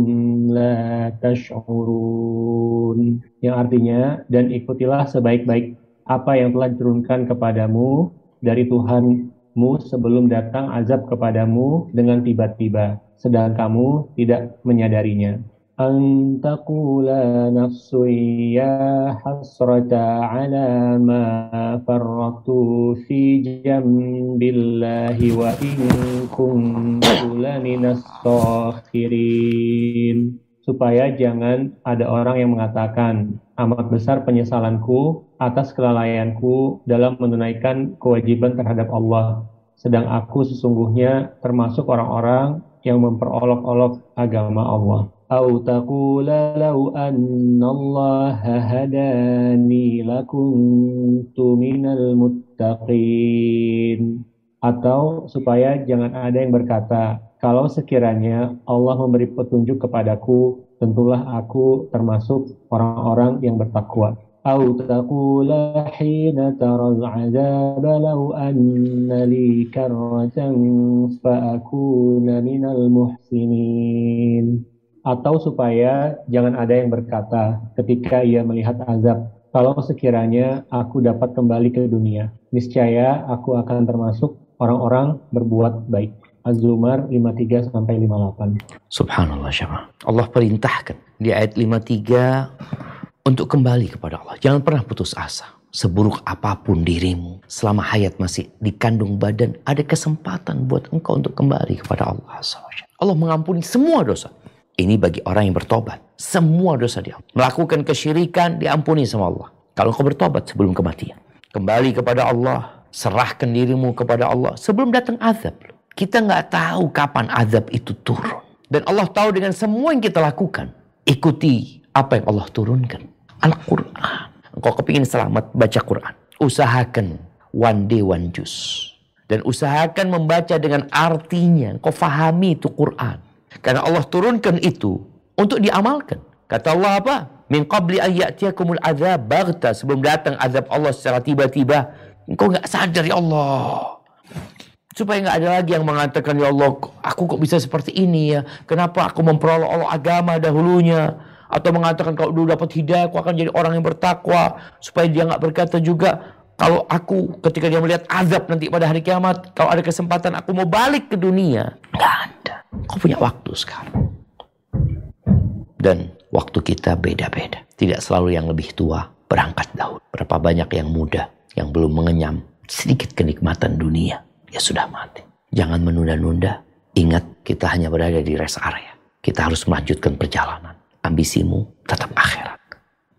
لا تشعرون yang artinya dan ikutilah sebaik-baik apa yang telah diturunkan kepadamu dari Tuhanmu sebelum datang azab kepadamu dengan tiba-tiba sedang kamu tidak menyadarinya. Antakula nafsu ya hasrata ala ma farratu fi jambillahi wa in kuntu laminas sakhirin. Supaya jangan ada orang yang mengatakan, amat besar penyesalanku atas kelalaianku dalam menunaikan kewajiban terhadap Allah sedang aku sesungguhnya termasuk orang-orang yang memperolok-olok agama Allah. أو تقول لو أن الله هداني لكنت من المتقين atau supaya jangan ada yang berkata kalau sekiranya Allah memberi petunjuk kepadaku tentulah aku termasuk orang-orang yang bertakwa أو تقول حين ترى العذاب لو أن لي كرة فأكون من المحسنين atau supaya jangan ada yang berkata ketika ia melihat azab kalau sekiranya aku dapat kembali ke dunia niscaya aku akan termasuk orang-orang berbuat baik Az-Zumar 53 sampai 58 Subhanallah syama Allah perintahkan di ayat 53 untuk kembali kepada Allah. Jangan pernah putus asa. Seburuk apa pun dirimu, selama hayat masih dikandung badan, ada kesempatan buat engkau untuk kembali kepada Allah. Allah mengampuni semua dosa. Ini bagi orang yang bertobat. Semua dosa dia. Melakukan kesyirikan diampuni sama Allah. Kalau engkau bertobat sebelum kematian. Kembali kepada Allah. Serahkan dirimu kepada Allah. Sebelum datang azab. Kita nggak tahu kapan azab itu turun. Dan Allah tahu dengan semua yang kita lakukan. Ikuti apa yang Allah turunkan. Al-Quran. Engkau kepingin selamat, baca Quran. Usahakan one day one juice. Dan usahakan membaca dengan artinya. Engkau fahami itu Quran. Karena Allah turunkan itu untuk diamalkan. Kata Allah apa? Min qabli ayyatiyakumul azab bagta. Sebelum datang azab Allah secara tiba-tiba. Engkau nggak sadar ya Allah. Supaya nggak ada lagi yang mengatakan ya Allah, aku kok bisa seperti ini ya? Kenapa aku memperoleh Allah agama dahulunya? Atau mengatakan kalau dulu dapat hidayah aku akan jadi orang yang bertakwa supaya dia nggak berkata juga. Kalau aku ketika dia melihat azab nanti pada hari kiamat kalau ada kesempatan aku mau balik ke dunia nggak ada. Kau punya waktu sekarang. Dan waktu kita beda-beda. Tidak selalu yang lebih tua berangkat dahulu. Berapa banyak yang muda yang belum mengenyam sedikit kenikmatan dunia ya sudah mati. Jangan menunda-nunda. Ingat kita hanya berada di rest area. Kita harus melanjutkan perjalanan ambisimu tetap akhirat.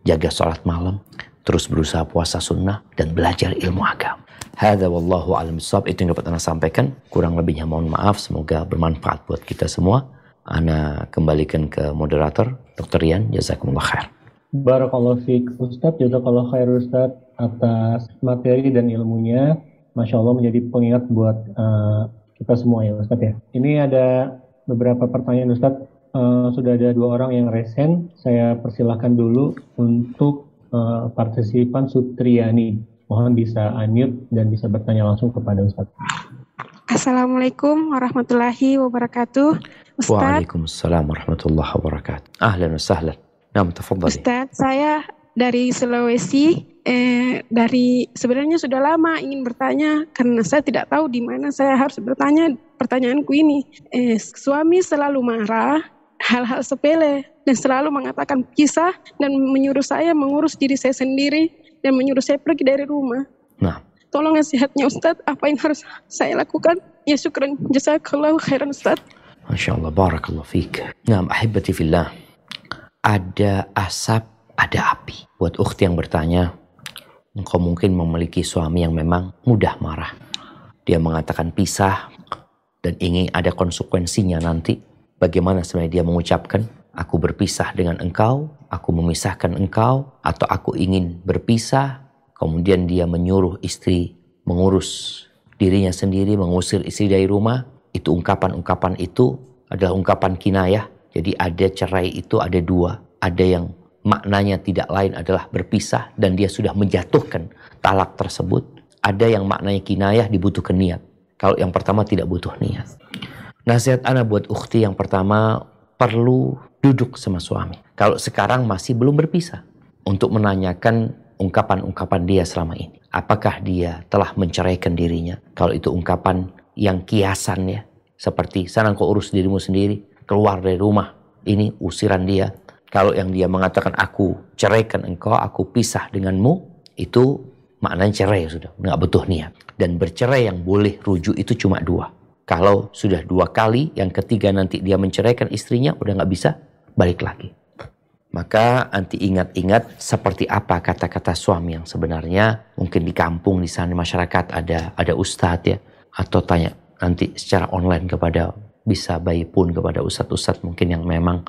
Jaga sholat malam, terus berusaha puasa sunnah, dan belajar ilmu agama. Hada wallahu alam itu yang dapat Anda sampaikan. Kurang lebihnya mohon maaf, semoga bermanfaat buat kita semua. Ana kembalikan ke moderator, Dr. Rian, jazakumullah khair. Barakallahu fiqh Ustaz, jazakallah khair Ustaz atas materi dan ilmunya. Masya Allah menjadi pengingat buat uh, kita semua ya Ustaz ya. Ini ada beberapa pertanyaan Ustaz uh, sudah ada dua orang yang resen. Saya persilahkan dulu untuk uh, partisipan Sutriani. Mohon bisa unmute dan bisa bertanya langsung kepada Ustaz. Assalamualaikum warahmatullahi wabarakatuh. Ustaz. Waalaikumsalam warahmatullahi wabarakatuh. Ahlan wa sahlan. Nam, tafadhali. Ustaz, saya dari Sulawesi eh, dari sebenarnya sudah lama ingin bertanya karena saya tidak tahu di mana saya harus bertanya pertanyaanku ini. Eh, suami selalu marah hal-hal sepele dan selalu mengatakan kisah dan menyuruh saya mengurus diri saya sendiri dan menyuruh saya pergi dari rumah. Nah. Tolong nasihatnya Ustadz, apa yang harus saya lakukan? Ya syukran, jazakallahu khairan Ustadz. Masya Allah, barakallahu fiqh. Nah, ahibati fillah. Ada asap, ada api. Buat ukhti yang bertanya, engkau mungkin memiliki suami yang memang mudah marah. Dia mengatakan pisah dan ingin ada konsekuensinya nanti bagaimana sebenarnya dia mengucapkan, aku berpisah dengan engkau, aku memisahkan engkau, atau aku ingin berpisah, kemudian dia menyuruh istri mengurus dirinya sendiri, mengusir istri dari rumah, itu ungkapan-ungkapan itu adalah ungkapan kinayah. Jadi ada cerai itu ada dua, ada yang maknanya tidak lain adalah berpisah dan dia sudah menjatuhkan talak tersebut. Ada yang maknanya kinayah dibutuhkan niat. Kalau yang pertama tidak butuh niat. Nasihat anak buat ukhti yang pertama perlu duduk sama suami. Kalau sekarang masih belum berpisah untuk menanyakan ungkapan-ungkapan dia selama ini. Apakah dia telah menceraikan dirinya? Kalau itu ungkapan yang kiasan ya, seperti sana kau urus dirimu sendiri, keluar dari rumah, ini usiran dia. Kalau yang dia mengatakan aku ceraikan engkau, aku pisah denganmu, itu maknanya cerai sudah, nggak butuh niat. Dan bercerai yang boleh rujuk itu cuma dua kalau sudah dua kali, yang ketiga nanti dia menceraikan istrinya, udah nggak bisa balik lagi. Maka nanti ingat-ingat seperti apa kata-kata suami yang sebenarnya. Mungkin di kampung di sana masyarakat ada ada ustadz ya. Atau tanya nanti secara online kepada bisa bayi pun kepada ustadz-ustadz mungkin yang memang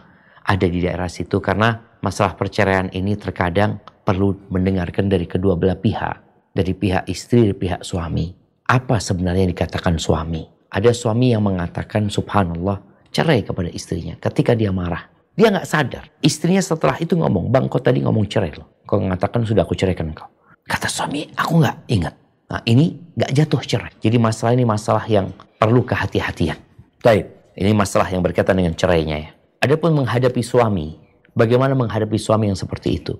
ada di daerah situ. Karena masalah perceraian ini terkadang perlu mendengarkan dari kedua belah pihak. Dari pihak istri dan pihak suami. Apa sebenarnya yang dikatakan suami ada suami yang mengatakan subhanallah cerai kepada istrinya ketika dia marah dia nggak sadar istrinya setelah itu ngomong bang kau tadi ngomong cerai loh kau mengatakan sudah aku ceraikan kau kata suami aku nggak ingat Nah ini nggak jatuh cerai. Jadi masalah ini masalah yang perlu kehati-hatian. Baik, ini masalah yang berkaitan dengan cerainya ya. Adapun menghadapi suami, bagaimana menghadapi suami yang seperti itu?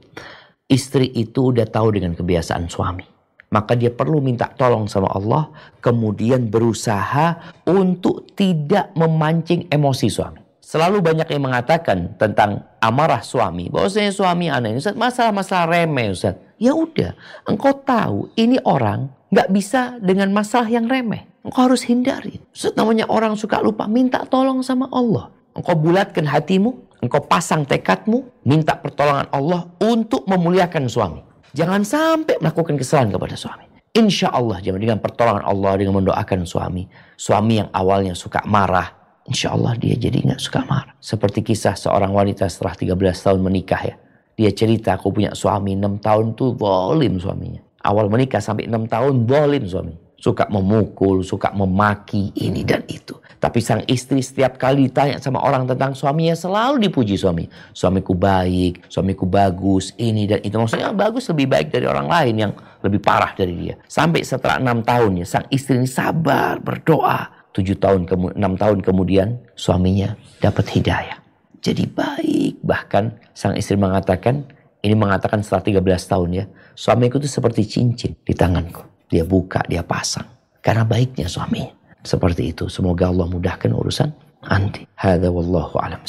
Istri itu udah tahu dengan kebiasaan suami. Maka dia perlu minta tolong sama Allah, kemudian berusaha untuk tidak memancing emosi suami. Selalu banyak yang mengatakan tentang amarah suami, bahwasanya suami aneh, Ustaz, masalah-masalah remeh Ustaz. Ya udah, engkau tahu ini orang nggak bisa dengan masalah yang remeh. Engkau harus hindari. Ustaz, namanya orang suka lupa, minta tolong sama Allah. Engkau bulatkan hatimu, engkau pasang tekadmu, minta pertolongan Allah untuk memuliakan suami. Jangan sampai melakukan kesalahan kepada suami. Insya Allah dengan pertolongan Allah dengan mendoakan suami. Suami yang awalnya suka marah. Insya Allah dia jadi nggak suka marah. Seperti kisah seorang wanita setelah 13 tahun menikah ya. Dia cerita aku punya suami 6 tahun tuh zalim suaminya awal menikah sampai enam tahun dolim suami. Suka memukul, suka memaki ini dan itu. Tapi sang istri setiap kali ditanya sama orang tentang suaminya selalu dipuji suami. Suamiku baik, suamiku bagus, ini dan itu. Maksudnya bagus lebih baik dari orang lain yang lebih parah dari dia. Sampai setelah enam tahun ya, sang istri ini sabar, berdoa. Tujuh tahun, enam tahun kemudian suaminya dapat hidayah. Jadi baik. Bahkan sang istri mengatakan, ini mengatakan setelah 13 tahun ya. Suamiku itu seperti cincin di tanganku. Dia buka, dia pasang. Karena baiknya suaminya. Seperti itu. Semoga Allah mudahkan urusan anti. Hada wallahu alam.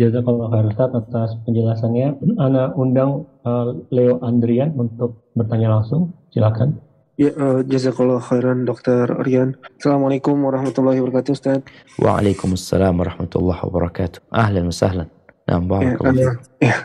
Jazakallah khair Ustaz atas penjelasannya. Ana undang uh, Leo Andrian untuk bertanya langsung. Silakan. Ya, uh, jazakallah khairan Dr. Rian. Assalamualaikum warahmatullahi wabarakatuh Ustaz. Waalaikumsalam warahmatullahi wabarakatuh. Ahlan wa sahlan. Nah, barakallahu ya, ya,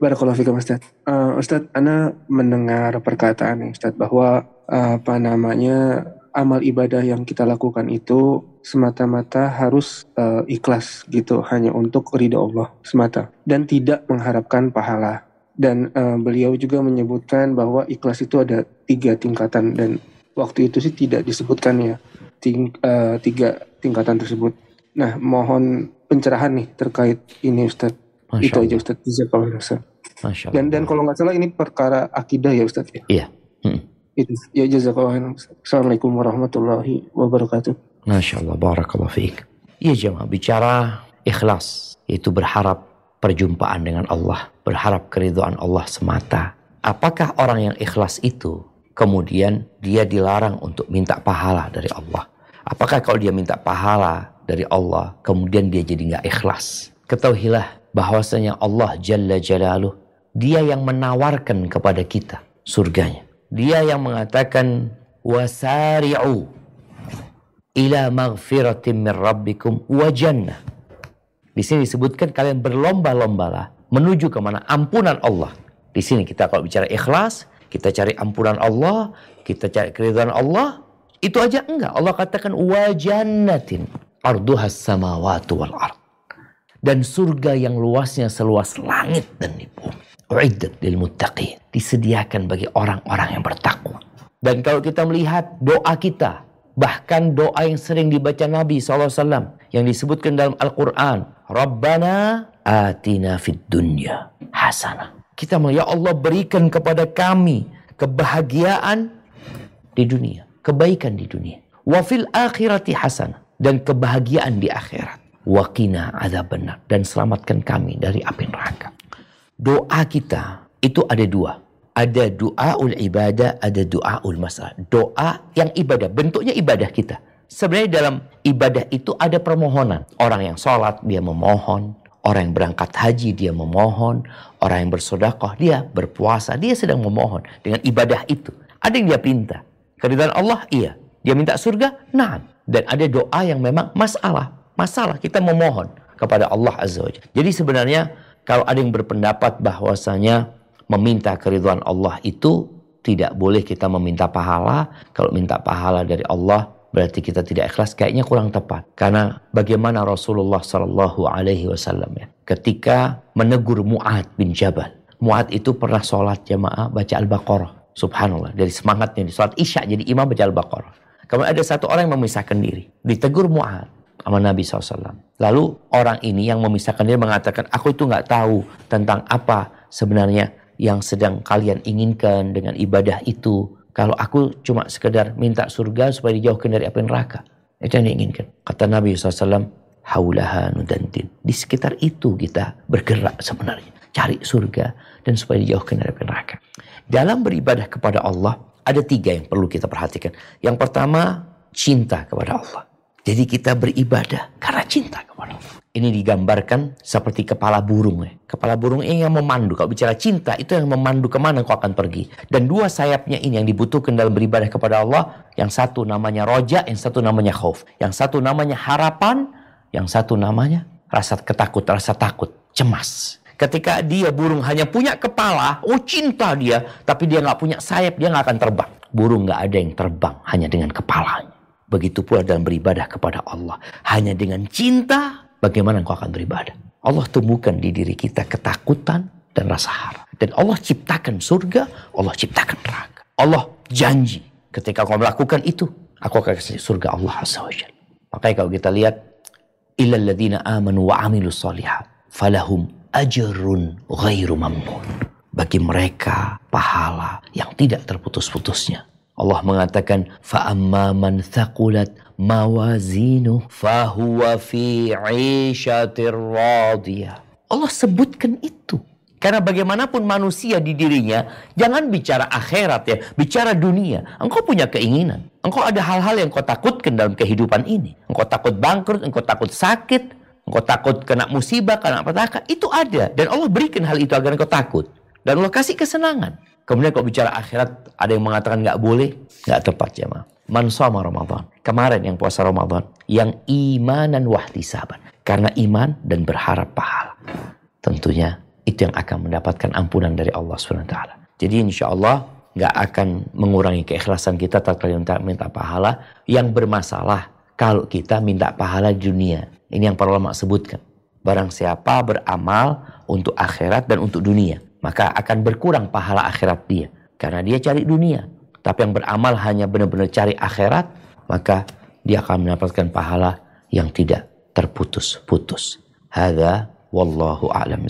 barakallahu fikum Ustaz. Uh, Ustaz, Ana mendengar perkataan Ustaz bahwa apa namanya amal ibadah yang kita lakukan itu semata-mata harus uh, ikhlas gitu, hanya untuk ridha Allah semata dan tidak mengharapkan pahala. Dan uh, beliau juga menyebutkan bahwa ikhlas itu ada tiga tingkatan dan waktu itu sih tidak disebutkan ya ting, uh, tiga tingkatan tersebut. Nah, mohon pencerahan nih terkait ini Ustaz. Masya itu aja Ustaz. Jazakallah. Dan dan kalau nggak salah ini perkara akidah ya Ustaz ya. Iya. Hmm. Ya jazakallah. Assalamualaikum warahmatullahi wabarakatuh. Masya Allah. Barakallah fiik. Iya jemaah bicara ikhlas itu berharap perjumpaan dengan Allah, berharap keriduan Allah semata. Apakah orang yang ikhlas itu kemudian dia dilarang untuk minta pahala dari Allah? Apakah kalau dia minta pahala dari Allah, kemudian dia jadi nggak ikhlas. Ketahuilah bahwasanya Allah Jalla Jalaluh, dia yang menawarkan kepada kita surganya. Dia yang mengatakan, wasari'u ila maghfiratin min rabbikum wa jannah. Di sini disebutkan kalian berlomba-lombalah menuju ke mana ampunan Allah. Di sini kita kalau bicara ikhlas, kita cari ampunan Allah, kita cari keridhaan Allah, itu aja enggak. Allah katakan wa jannatin arduhas samawati wal ard. Dan surga yang luasnya seluas langit dan bumi. Uiddat lil muttaqin. Disediakan bagi orang-orang yang bertakwa. Dan kalau kita melihat doa kita, bahkan doa yang sering dibaca Nabi SAW yang disebutkan dalam Al-Quran, Rabbana atina fid dunya hasanah. Kita melihat ya Allah berikan kepada kami kebahagiaan di dunia, kebaikan di dunia. Wa fil akhirati hasanah dan kebahagiaan di akhirat. Wakina ada benar dan selamatkan kami dari api neraka. Doa kita itu ada dua. Ada doa ul ibadah, ada doa ul masalah. Doa yang ibadah, bentuknya ibadah kita. Sebenarnya dalam ibadah itu ada permohonan. Orang yang sholat dia memohon, orang yang berangkat haji dia memohon, orang yang bersodakoh dia berpuasa, dia sedang memohon dengan ibadah itu. Ada yang dia pinta. Keridhaan Allah iya. Dia minta surga? Nah. Dan ada doa yang memang masalah. Masalah kita memohon kepada Allah Azza wa Jadi sebenarnya kalau ada yang berpendapat bahwasanya meminta keriduan Allah itu tidak boleh kita meminta pahala. Kalau minta pahala dari Allah berarti kita tidak ikhlas kayaknya kurang tepat. Karena bagaimana Rasulullah Shallallahu Alaihi Wasallam ya ketika menegur Muad bin Jabal Muad itu pernah sholat jamaah baca Al-Baqarah. Subhanallah dari semangatnya di sholat isya jadi imam baca Al-Baqarah. Kemudian ada satu orang yang memisahkan diri ditegur Muad sama Nabi SAW lalu orang ini yang memisahkan diri mengatakan aku itu nggak tahu tentang apa sebenarnya yang sedang kalian inginkan dengan ibadah itu kalau aku cuma sekedar minta surga supaya dijauhkan dari api neraka. Itu yang diinginkan. Kata Nabi SAW, haulaha nudantin. Di sekitar itu kita bergerak sebenarnya. Cari surga dan supaya dijauhkan dari api neraka. Dalam beribadah kepada Allah, ada tiga yang perlu kita perhatikan. Yang pertama, cinta kepada Allah. Jadi kita beribadah karena cinta kepada Allah. Ini digambarkan seperti kepala burung. Ya. Kepala burung ini yang memandu. Kalau bicara cinta, itu yang memandu ke mana kau akan pergi. Dan dua sayapnya ini yang dibutuhkan dalam beribadah kepada Allah. Yang satu namanya roja, yang satu namanya khauf. Yang satu namanya harapan, yang satu namanya rasa ketakut, rasa takut, cemas. Ketika dia burung hanya punya kepala, oh cinta dia, tapi dia nggak punya sayap, dia nggak akan terbang. Burung nggak ada yang terbang hanya dengan kepalanya. Begitu pula dalam beribadah kepada Allah. Hanya dengan cinta, bagaimana engkau akan beribadah. Allah temukan di diri kita ketakutan dan rasa harap. Dan Allah ciptakan surga, Allah ciptakan neraka. Allah janji ketika kau melakukan itu, aku akan kasih surga Allah Azza wa. Makanya kalau kita lihat, illal ladzina amanu wa amilus solihat, falahum ajrun ghairu. Bagi mereka pahala yang tidak terputus-putusnya. Allah mengatakan fa'amma man thaqulat mawazinu fahuwa fi 'ishatir radiyah. Allah sebutkan itu. Karena bagaimanapun manusia di dirinya, jangan bicara akhirat ya, bicara dunia. Engkau punya keinginan. Engkau ada hal-hal yang kau takutkan dalam kehidupan ini. Engkau takut bangkrut, engkau takut sakit, engkau takut kena musibah, kena petaka. Itu ada. Dan Allah berikan hal itu agar engkau takut. Dan Allah kasih kesenangan. Kemudian kalau bicara akhirat, ada yang mengatakan nggak boleh, nggak tepat ma. Man sama Ramadan. Kemarin yang puasa Ramadan. Yang imanan wahtisaban. Karena iman dan berharap pahala. Tentunya itu yang akan mendapatkan ampunan dari Allah SWT. Jadi insya Allah nggak akan mengurangi keikhlasan kita tatkala minta, minta pahala. Yang bermasalah kalau kita minta pahala dunia. Ini yang para ulama sebutkan. Barang siapa beramal untuk akhirat dan untuk dunia maka akan berkurang pahala akhirat dia karena dia cari dunia. Tapi yang beramal hanya benar-benar cari akhirat, maka dia akan mendapatkan pahala yang tidak terputus-putus. Hada wallahu a'lam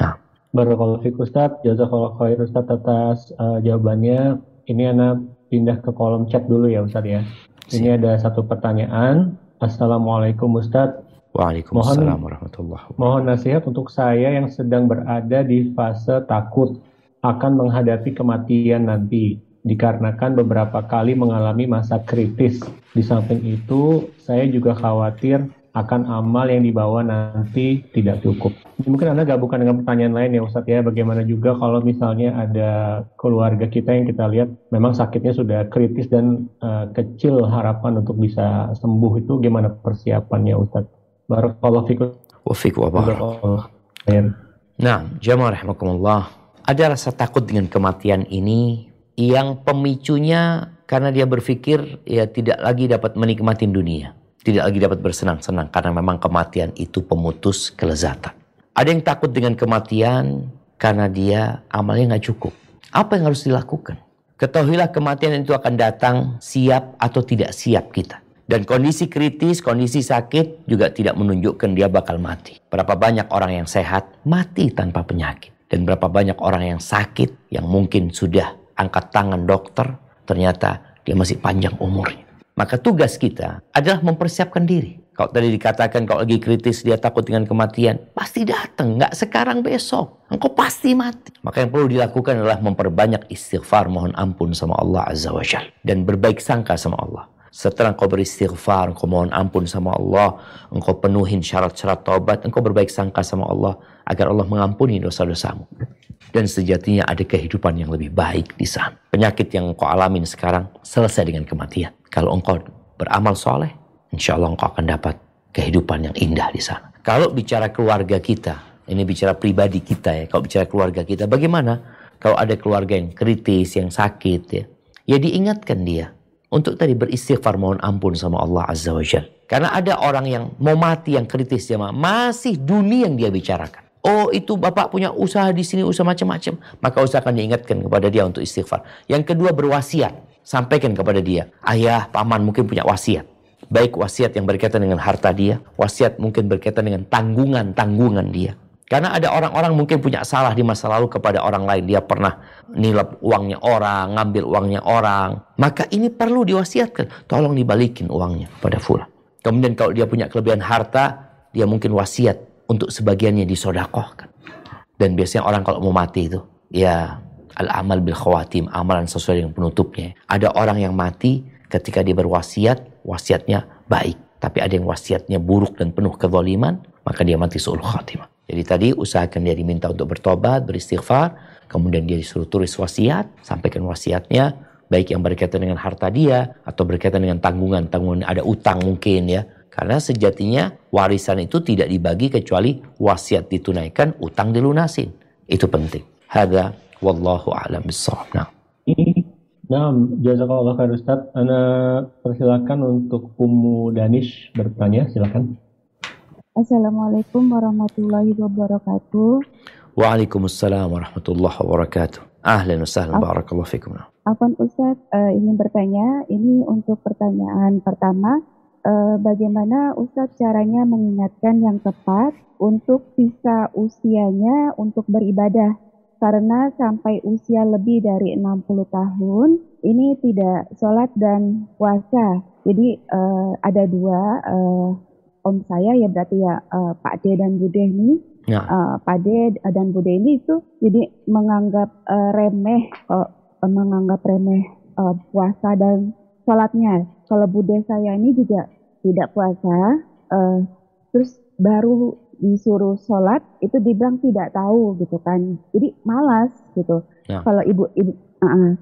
Nah. Barakallahu fiik Ustaz, jazakallahu khair Ustaz atas uh, jawabannya. Ini anak pindah ke kolom chat dulu ya Ustaz ya. Ini ada satu pertanyaan. Assalamualaikum Ustaz. Waalaikumsalam warahmatullahi wabarakatuh. Mohon nasihat untuk saya yang sedang berada di fase takut akan menghadapi kematian nanti dikarenakan beberapa kali mengalami masa kritis. Di samping itu, saya juga khawatir akan amal yang dibawa nanti tidak cukup. Mungkin Anda gabungkan dengan pertanyaan lain ya Ustadz ya, bagaimana juga kalau misalnya ada keluarga kita yang kita lihat memang sakitnya sudah kritis dan uh, kecil harapan untuk bisa sembuh itu gimana persiapannya Ustadz? Barakallahu fikum. Wa fikum wa Nah, jamaah rahimakumullah. Ada rasa takut dengan kematian ini yang pemicunya karena dia berpikir ya tidak lagi dapat menikmati dunia. Tidak lagi dapat bersenang-senang karena memang kematian itu pemutus kelezatan. Ada yang takut dengan kematian karena dia amalnya nggak cukup. Apa yang harus dilakukan? Ketahuilah kematian itu akan datang siap atau tidak siap kita. Dan kondisi kritis, kondisi sakit juga tidak menunjukkan dia bakal mati. Berapa banyak orang yang sehat mati tanpa penyakit. Dan berapa banyak orang yang sakit yang mungkin sudah angkat tangan dokter, ternyata dia masih panjang umurnya. Maka tugas kita adalah mempersiapkan diri. Kalau tadi dikatakan kalau lagi kritis dia takut dengan kematian, pasti datang, nggak sekarang besok. Engkau pasti mati. Maka yang perlu dilakukan adalah memperbanyak istighfar, mohon ampun sama Allah Azza wa Jal. Dan berbaik sangka sama Allah. Setelah engkau beristighfar, engkau mohon ampun sama Allah, engkau penuhin syarat-syarat taubat, engkau berbaik sangka sama Allah agar Allah mengampuni dosa-dosamu. Dan sejatinya ada kehidupan yang lebih baik di sana. Penyakit yang engkau alamin sekarang selesai dengan kematian. Kalau engkau beramal soleh, insya Allah engkau akan dapat kehidupan yang indah di sana. Kalau bicara keluarga kita, ini bicara pribadi kita ya. Kalau bicara keluarga kita, bagaimana? Kalau ada keluarga yang kritis, yang sakit ya, ya diingatkan dia untuk tadi beristighfar mohon ampun sama Allah Azza wa Jal. Karena ada orang yang mau mati yang kritis jemaah, masih dunia yang dia bicarakan. Oh itu bapak punya usaha di sini, usaha macam-macam. Maka usahakan diingatkan kepada dia untuk istighfar. Yang kedua berwasiat. Sampaikan kepada dia. Ayah, paman mungkin punya wasiat. Baik wasiat yang berkaitan dengan harta dia. Wasiat mungkin berkaitan dengan tanggungan-tanggungan dia. Karena ada orang-orang mungkin punya salah di masa lalu kepada orang lain. Dia pernah nilap uangnya orang, ngambil uangnya orang. Maka ini perlu diwasiatkan. Tolong dibalikin uangnya pada fulan. Kemudian kalau dia punya kelebihan harta, dia mungkin wasiat untuk sebagiannya disodakohkan. Dan biasanya orang kalau mau mati itu, ya al-amal bil khawatim, amalan sesuai dengan penutupnya. Ada orang yang mati ketika dia berwasiat, wasiatnya baik. Tapi ada yang wasiatnya buruk dan penuh kezaliman, maka dia mati su'ul khatimah. Jadi tadi usahakan dia diminta untuk bertobat, beristighfar, kemudian dia disuruh tulis wasiat, sampaikan wasiatnya, baik yang berkaitan dengan harta dia atau berkaitan dengan tanggungan, tanggungan ada utang mungkin ya. Karena sejatinya warisan itu tidak dibagi kecuali wasiat ditunaikan, utang dilunasin. Itu penting. Hada wallahu a'lam bissawab. Nah. Nah, jazakallah khair Ustaz. Ana persilakan untuk Ummu Danish bertanya, silakan. Assalamualaikum warahmatullahi wabarakatuh. Waalaikumsalam warahmatullahi wabarakatuh. Ahlan wa sahlan, barakallahu fikum. Afan Ustaz, uh, ingin bertanya, ini untuk pertanyaan pertama, uh, bagaimana Ustaz caranya mengingatkan yang tepat untuk sisa usianya untuk beribadah? Karena sampai usia lebih dari 60 tahun, ini tidak sholat dan puasa. Jadi uh, ada dua, uh, om saya ya berarti ya uh, Pak D dan Bude ini ya. uh, Pak D dan Bude ini itu jadi menganggap uh, remeh uh, menganggap remeh uh, puasa dan sholatnya kalau Bude saya ini juga tidak puasa uh, terus baru disuruh sholat itu dibilang tidak tahu gitu kan jadi malas gitu ya. kalau ibu ibu uh -uh.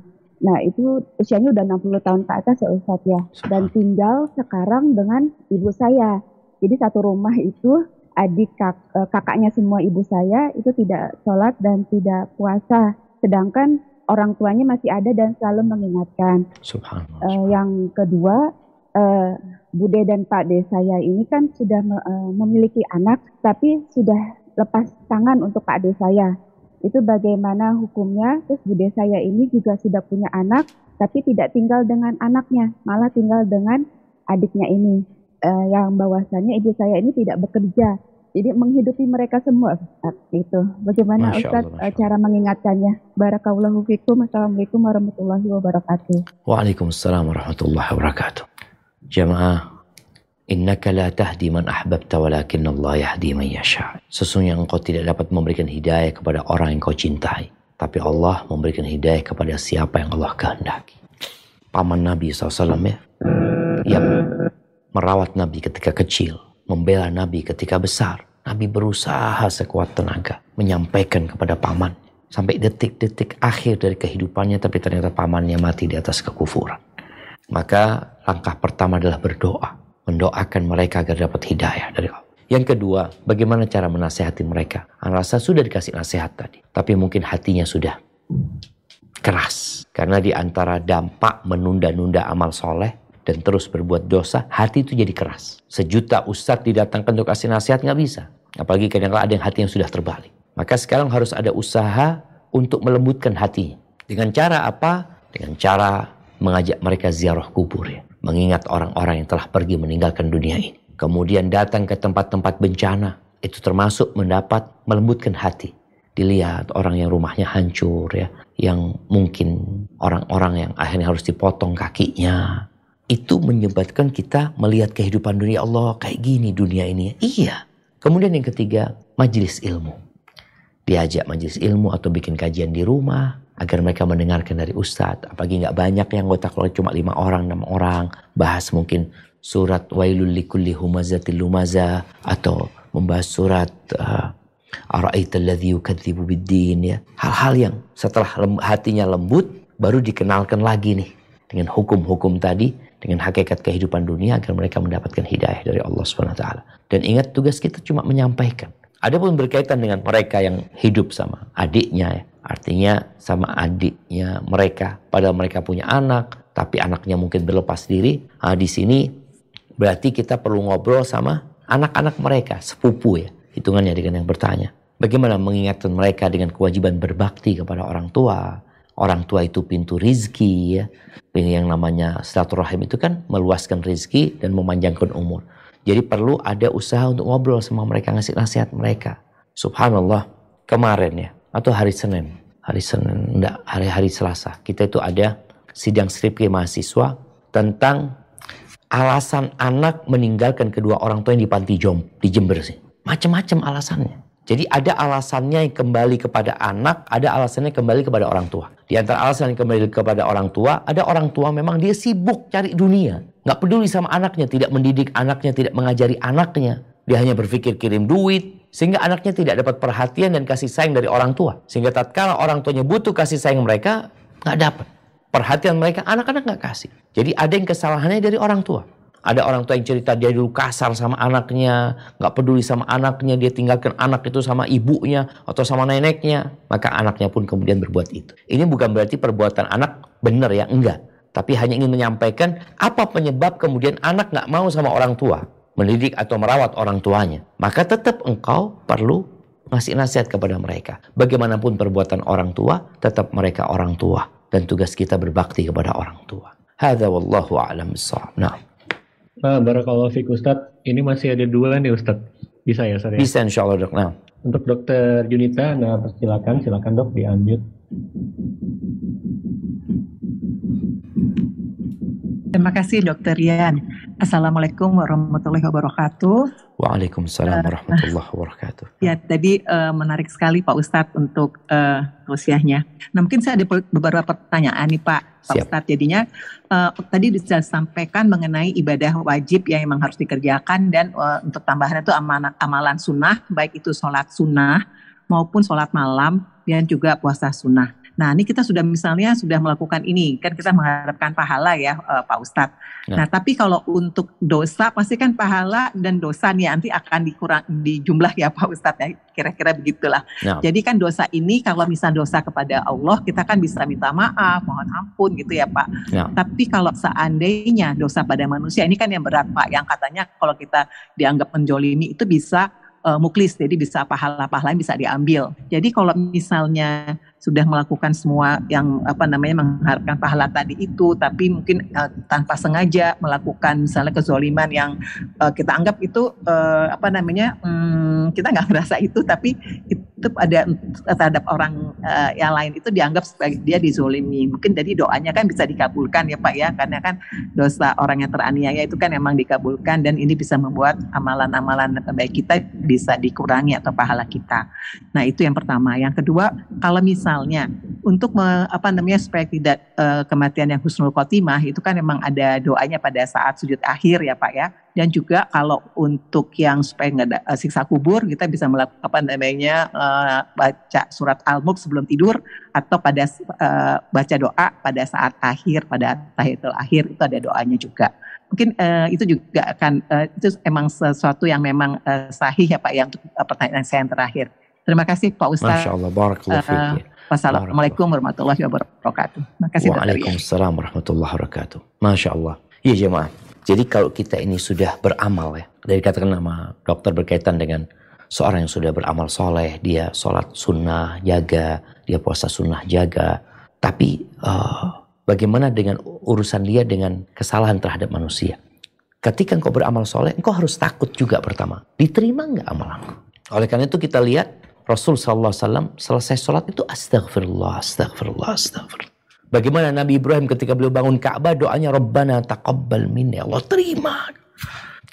Nah itu usianya udah 60 tahun ke atas ya Ustadz ya. Dan tinggal sekarang dengan ibu saya. Jadi satu rumah itu adik kak, eh, kakaknya semua ibu saya itu tidak sholat dan tidak puasa. Sedangkan orang tuanya masih ada dan selalu mengingatkan. Subhanallah. Uh, yang kedua, uh, Bude dan Pak De saya ini kan sudah uh, memiliki anak, tapi sudah lepas tangan untuk Pak De saya. Itu bagaimana hukumnya? Terus Bude saya ini juga sudah punya anak, tapi tidak tinggal dengan anaknya, malah tinggal dengan adiknya ini uh, yang bahwasanya ibu saya ini tidak bekerja. Jadi menghidupi mereka semua Ustaz itu. Bagaimana Masya Ustaz Allah, cara mengingatkannya? Barakallahu fikum. Assalamualaikum warahmatullahi wabarakatuh. Waalaikumsalam warahmatullahi wabarakatuh. Jamaah, innaka la tahdi man ahbabta walakin Allah yahdi man yasha. Sesungguhnya engkau tidak dapat memberikan hidayah kepada orang yang kau cintai. Tapi Allah memberikan hidayah kepada siapa yang Allah kehendaki. Paman Nabi SAW ya, yang merawat Nabi ketika kecil, membela Nabi ketika besar. Nabi berusaha sekuat tenaga menyampaikan kepada paman sampai detik-detik akhir dari kehidupannya tapi ternyata pamannya mati di atas kekufuran. Maka langkah pertama adalah berdoa, mendoakan mereka agar dapat hidayah dari Allah. Yang kedua, bagaimana cara menasehati mereka? Anda rasa sudah dikasih nasihat tadi, tapi mungkin hatinya sudah keras. Karena di antara dampak menunda-nunda amal soleh dan terus berbuat dosa, hati itu jadi keras. Sejuta ustadz didatangkan untuk kasih nasihat nggak bisa. Apalagi kadang-kadang ada yang hati yang sudah terbalik. Maka sekarang harus ada usaha untuk melembutkan hati. Dengan cara apa? Dengan cara mengajak mereka ziarah kubur ya. Mengingat orang-orang yang telah pergi meninggalkan dunia ini. Kemudian datang ke tempat-tempat bencana. Itu termasuk mendapat melembutkan hati. Dilihat orang yang rumahnya hancur ya. Yang mungkin orang-orang yang akhirnya harus dipotong kakinya itu menyebabkan kita melihat kehidupan dunia Allah kayak gini dunia ini. Iya. Kemudian yang ketiga, majelis ilmu. Diajak majelis ilmu atau bikin kajian di rumah agar mereka mendengarkan dari ustadz. Apalagi nggak banyak yang anggota keluarga cuma lima orang, enam orang. Bahas mungkin surat wailul likulli humazatil lumaza atau membahas surat uh, biddin ya. Hal-hal yang setelah hatinya lembut baru dikenalkan lagi nih dengan hukum-hukum tadi dengan hakikat kehidupan dunia agar mereka mendapatkan hidayah dari Allah Subhanahu taala. Dan ingat tugas kita cuma menyampaikan. Adapun berkaitan dengan mereka yang hidup sama adiknya ya, artinya sama adiknya mereka padahal mereka punya anak, tapi anaknya mungkin berlepas diri. Nah, di sini berarti kita perlu ngobrol sama anak-anak mereka, sepupu ya, hitungannya dengan yang bertanya. Bagaimana mengingatkan mereka dengan kewajiban berbakti kepada orang tua. Orang tua itu pintu rizki ya. Yang namanya silaturahim itu kan meluaskan rizki dan memanjangkan umur. Jadi perlu ada usaha untuk ngobrol sama mereka, ngasih nasihat mereka. Subhanallah, kemarin ya, atau hari Senin, hari Senin, enggak, hari-hari Selasa, kita itu ada sidang skripsi mahasiswa tentang alasan anak meninggalkan kedua orang tua yang di panti jom di Jember sih. Macam-macam alasannya. Jadi ada alasannya yang kembali kepada anak, ada alasannya kembali kepada orang tua. Di antara alasan yang kembali kepada orang tua, ada orang tua memang dia sibuk cari dunia. Nggak peduli sama anaknya, tidak mendidik anaknya, tidak mengajari anaknya. Dia hanya berpikir kirim duit, sehingga anaknya tidak dapat perhatian dan kasih sayang dari orang tua. Sehingga tatkala orang tuanya butuh kasih sayang mereka, nggak dapat. Perhatian mereka, anak-anak nggak kasih. Jadi ada yang kesalahannya dari orang tua. Ada orang tua yang cerita dia dulu kasar sama anaknya, nggak peduli sama anaknya, dia tinggalkan anak itu sama ibunya atau sama neneknya, maka anaknya pun kemudian berbuat itu. Ini bukan berarti perbuatan anak benar ya, enggak. Tapi hanya ingin menyampaikan apa penyebab kemudian anak nggak mau sama orang tua, mendidik atau merawat orang tuanya. Maka tetap engkau perlu ngasih nasihat kepada mereka. Bagaimanapun perbuatan orang tua, tetap mereka orang tua. Dan tugas kita berbakti kepada orang tua. Hadza wallahu a'lam Nah. Nah, Barakallahu Fik Ustaz. Ini masih ada dua nih Ustaz. Bisa ya Ustaz ya? Bisa insya Allah dok. Nah. Untuk dokter Junita, nah silakan, silakan dok di unmute. Terima kasih Dokter Rian. Assalamualaikum warahmatullahi wabarakatuh. Waalaikumsalam warahmatullahi wabarakatuh. Ya, tadi uh, menarik sekali Pak Ustadz untuk uh, usianya. Nah, mungkin saya ada beberapa pertanyaan nih Pak, Pak Ustadz. Jadinya uh, tadi sudah sampaikan mengenai ibadah wajib yang memang harus dikerjakan dan uh, untuk tambahan itu amalan, amalan sunnah, baik itu sholat sunnah maupun sholat malam dan juga puasa sunnah. Nah, ini kita sudah misalnya sudah melakukan ini, kan kita mengharapkan pahala ya uh, Pak Ustadz. Ya. Nah, tapi kalau untuk dosa, pasti kan pahala dan dosa nih nanti akan dikurang di jumlah ya Pak Ustadz ya, kira-kira begitulah. Ya. Jadi kan dosa ini kalau misal dosa kepada Allah, kita kan bisa minta maaf, mohon ampun gitu ya Pak. Ya. Tapi kalau seandainya dosa pada manusia, ini kan yang berat Pak, yang katanya kalau kita dianggap menjolimi itu bisa uh, muklis, jadi bisa pahala-pahala bisa diambil. Jadi kalau misalnya sudah melakukan semua yang apa namanya mengharapkan pahala tadi itu tapi mungkin uh, tanpa sengaja melakukan misalnya kezoliman yang uh, kita anggap itu uh, apa namanya um, kita nggak merasa itu tapi itu ada terhadap orang uh, yang lain itu dianggap sebagai dia dizolimi. Mungkin jadi doanya kan bisa dikabulkan ya Pak ya karena kan dosa orang yang teraniaya itu kan memang dikabulkan dan ini bisa membuat amalan-amalan baik kita bisa dikurangi atau pahala kita. Nah itu yang pertama. Yang kedua kalau misal misalnya untuk me, apa namanya supaya tidak uh, kematian yang husnul khotimah itu kan memang ada doanya pada saat sujud akhir ya Pak ya. Dan juga kalau untuk yang supaya nggak ada uh, siksa kubur kita bisa melakukan apa namanya uh, baca surat Al-Mulk sebelum tidur atau pada uh, baca doa pada saat akhir pada tahiyatul akhir itu ada doanya juga mungkin uh, itu juga akan uh, itu emang sesuatu yang memang uh, sahih ya Pak ya untuk uh, pertanyaan saya yang terakhir. Terima kasih Pak Ustaz. Masya Allah, barakallahu uh, Wassalamualaikum warahmatullahi wabarakatuh. Terima kasih. Waalaikumsalam warahmatullahi wabarakatuh. Masya Allah. Iya jemaah. Jadi kalau kita ini sudah beramal ya, dari katakan nama dokter berkaitan dengan seorang yang sudah beramal soleh, dia sholat sunnah jaga, dia puasa sunnah jaga. Tapi uh, bagaimana dengan urusan dia dengan kesalahan terhadap manusia? Ketika engkau beramal soleh, engkau harus takut juga pertama. Diterima nggak amalanku? Oleh karena itu kita lihat Rasul SAW selesai sholat itu astagfirullah, astagfirullah, astagfirullah. Bagaimana Nabi Ibrahim ketika beliau bangun Ka'bah doanya Rabbana taqabbal minni Allah terima.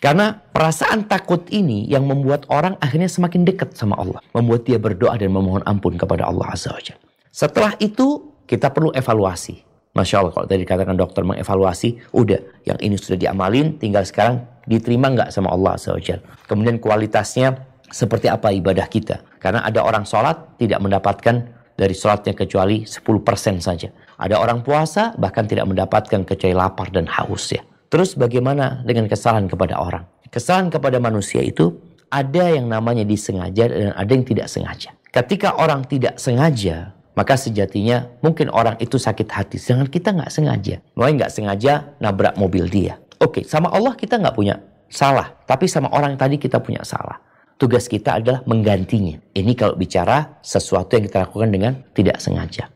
Karena perasaan takut ini yang membuat orang akhirnya semakin dekat sama Allah. Membuat dia berdoa dan memohon ampun kepada Allah Azza wa Setelah itu kita perlu evaluasi. Masya Allah kalau tadi dikatakan dokter mengevaluasi, udah yang ini sudah diamalin, tinggal sekarang diterima nggak sama Allah Azza wa Kemudian kualitasnya seperti apa ibadah kita. Karena ada orang sholat tidak mendapatkan dari sholatnya kecuali 10% saja. Ada orang puasa bahkan tidak mendapatkan kecuali lapar dan haus ya. Terus bagaimana dengan kesalahan kepada orang? Kesalahan kepada manusia itu ada yang namanya disengaja dan ada yang tidak sengaja. Ketika orang tidak sengaja maka sejatinya mungkin orang itu sakit hati. Sedangkan kita nggak sengaja. Mulai nggak sengaja nabrak mobil dia. Oke, sama Allah kita nggak punya salah. Tapi sama orang tadi kita punya salah. Tugas kita adalah menggantinya. Ini kalau bicara sesuatu yang kita lakukan dengan tidak sengaja.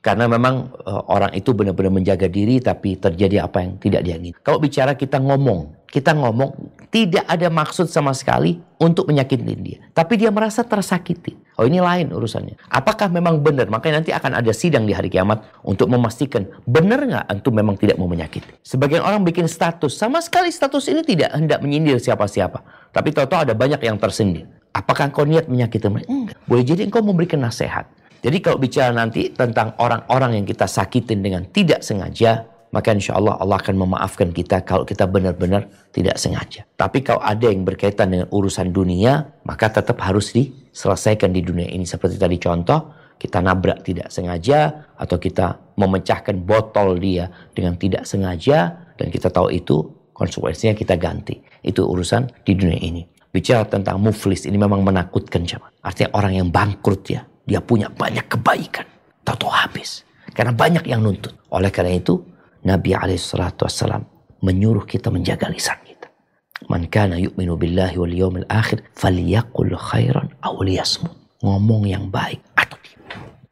Karena memang uh, orang itu benar-benar menjaga diri tapi terjadi apa yang tidak diingin. Kalau bicara kita ngomong, kita ngomong tidak ada maksud sama sekali untuk menyakiti dia. Tapi dia merasa tersakiti. Oh ini lain urusannya. Apakah memang benar? Makanya nanti akan ada sidang di hari kiamat untuk memastikan benar nggak antum memang tidak mau menyakiti. Sebagian orang bikin status. Sama sekali status ini tidak hendak menyindir siapa-siapa. Tapi tahu-tahu ada banyak yang tersindir. Apakah engkau niat menyakiti mereka? Enggak. Boleh jadi engkau memberikan nasihat. Jadi kalau bicara nanti tentang orang-orang yang kita sakitin dengan tidak sengaja, maka insya Allah Allah akan memaafkan kita kalau kita benar-benar tidak sengaja. Tapi kalau ada yang berkaitan dengan urusan dunia, maka tetap harus diselesaikan di dunia ini. Seperti tadi contoh, kita nabrak tidak sengaja, atau kita memecahkan botol dia dengan tidak sengaja, dan kita tahu itu konsekuensinya kita ganti. Itu urusan di dunia ini. Bicara tentang muflis ini memang menakutkan. Artinya orang yang bangkrut ya dia punya banyak kebaikan. Tahu habis. Karena banyak yang nuntut. Oleh karena itu, Nabi SAW menyuruh kita menjaga lisan kita. Man kana yu'minu billahi wal yawmil akhir falyakul khairan aw liyasmut. Ngomong yang baik atau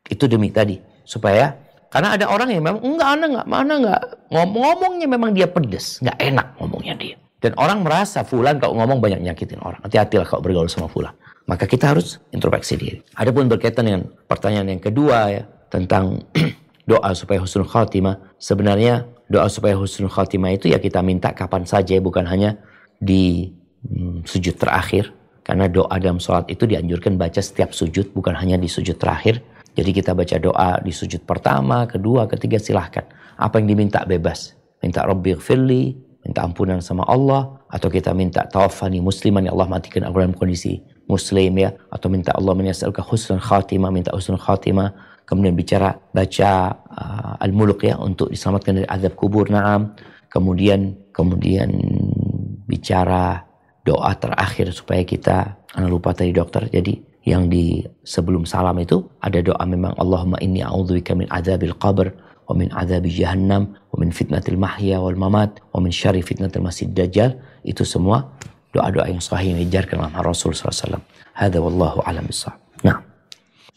Itu demi tadi supaya karena ada orang yang memang enggak ana enggak mana enggak ngomong ngomongnya memang dia pedes, enggak enak ngomongnya dia. Dan orang merasa fulan kalau ngomong banyak nyakitin orang. Hati-hatilah kalau bergaul sama fulan. Maka kita harus introspeksi diri. Adapun berkaitan dengan pertanyaan yang kedua ya tentang doa supaya husnul khatimah. Sebenarnya doa supaya husnul khatimah itu ya kita minta kapan saja bukan hanya di hmm, sujud terakhir. Karena doa dalam sholat itu dianjurkan baca setiap sujud bukan hanya di sujud terakhir. Jadi kita baca doa di sujud pertama, kedua, ketiga silahkan. Apa yang diminta bebas. Minta Rabbi firli, minta ampunan sama Allah. Atau kita minta tawafani musliman ya Allah matikan aku dalam kondisi muslim ya atau minta Allah menyasarkan husnul khatimah minta husnul khatimah kemudian bicara baca uh, al-muluk ya untuk diselamatkan dari azab kubur na'am kemudian kemudian bicara doa terakhir supaya kita anak lupa tadi dokter jadi yang di sebelum salam itu ada doa memang Allahumma inni a'udzubika min adzabil qabr wa min adzabi jahannam wa min fitnatil mahya wal mamat wa min syarri fitnatil masjid dajjal itu semua doa-doa yang sahih yang dijarkan oleh Rasul SAW. Hada wallahu alam bisawab. Nah.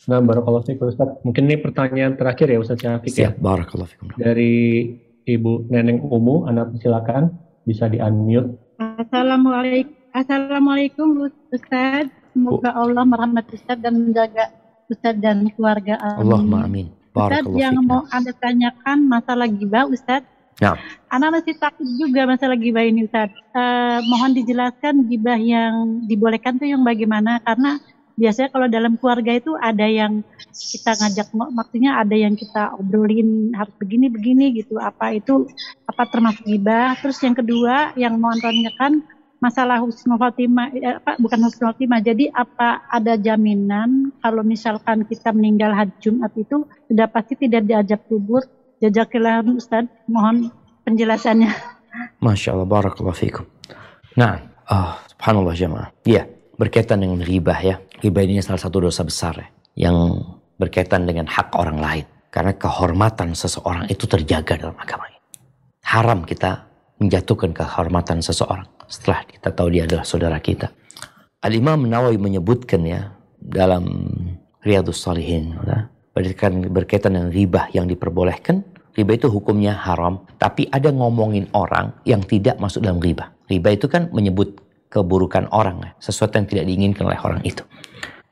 Nah, barakallahu fikum Ustaz. Mungkin ini pertanyaan terakhir ya Ustaz Syafiq ya. barakallahu fikum. Dari Ibu Neneng Umu, Anda silakan bisa di-unmute. Assalamualaikum. Assalamualaikum Ustaz. Semoga Allah merahmati Ustaz dan menjaga Ustaz dan keluarga. Amin. Allahumma amin. Ustaz yang mau Anda tanyakan masalah gibah Ustaz. Ya. Anak masih takut juga masalah gibah ini Ustaz. Uh, mohon dijelaskan gibah yang dibolehkan tuh yang bagaimana karena biasanya kalau dalam keluarga itu ada yang kita ngajak maksudnya ada yang kita obrolin harus begini begini gitu apa itu apa termasuk gibah terus yang kedua yang mau tanyakan masalah husnul khotimah eh, bukan husnul khotimah jadi apa ada jaminan kalau misalkan kita meninggal hari Jumat itu sudah pasti tidak diajak kubur Jazakallah Ustaz, mohon penjelasannya. Masya Allah, barakallah fikum. Nah, oh, subhanallah jemaah. Iya, berkaitan dengan ribah ya. Ribah ini salah satu dosa besar ya, yang berkaitan dengan hak orang lain. Karena kehormatan seseorang itu terjaga dalam agama ini. Haram kita menjatuhkan kehormatan seseorang setelah kita tahu dia adalah saudara kita. Al-Imam Nawawi menyebutkan ya dalam Riyadus Salihin. Ya, berkaitan, berkaitan dengan riba yang diperbolehkan, riba itu hukumnya haram, tapi ada ngomongin orang yang tidak masuk dalam riba. Riba itu kan menyebut keburukan orang, sesuatu yang tidak diinginkan oleh orang itu.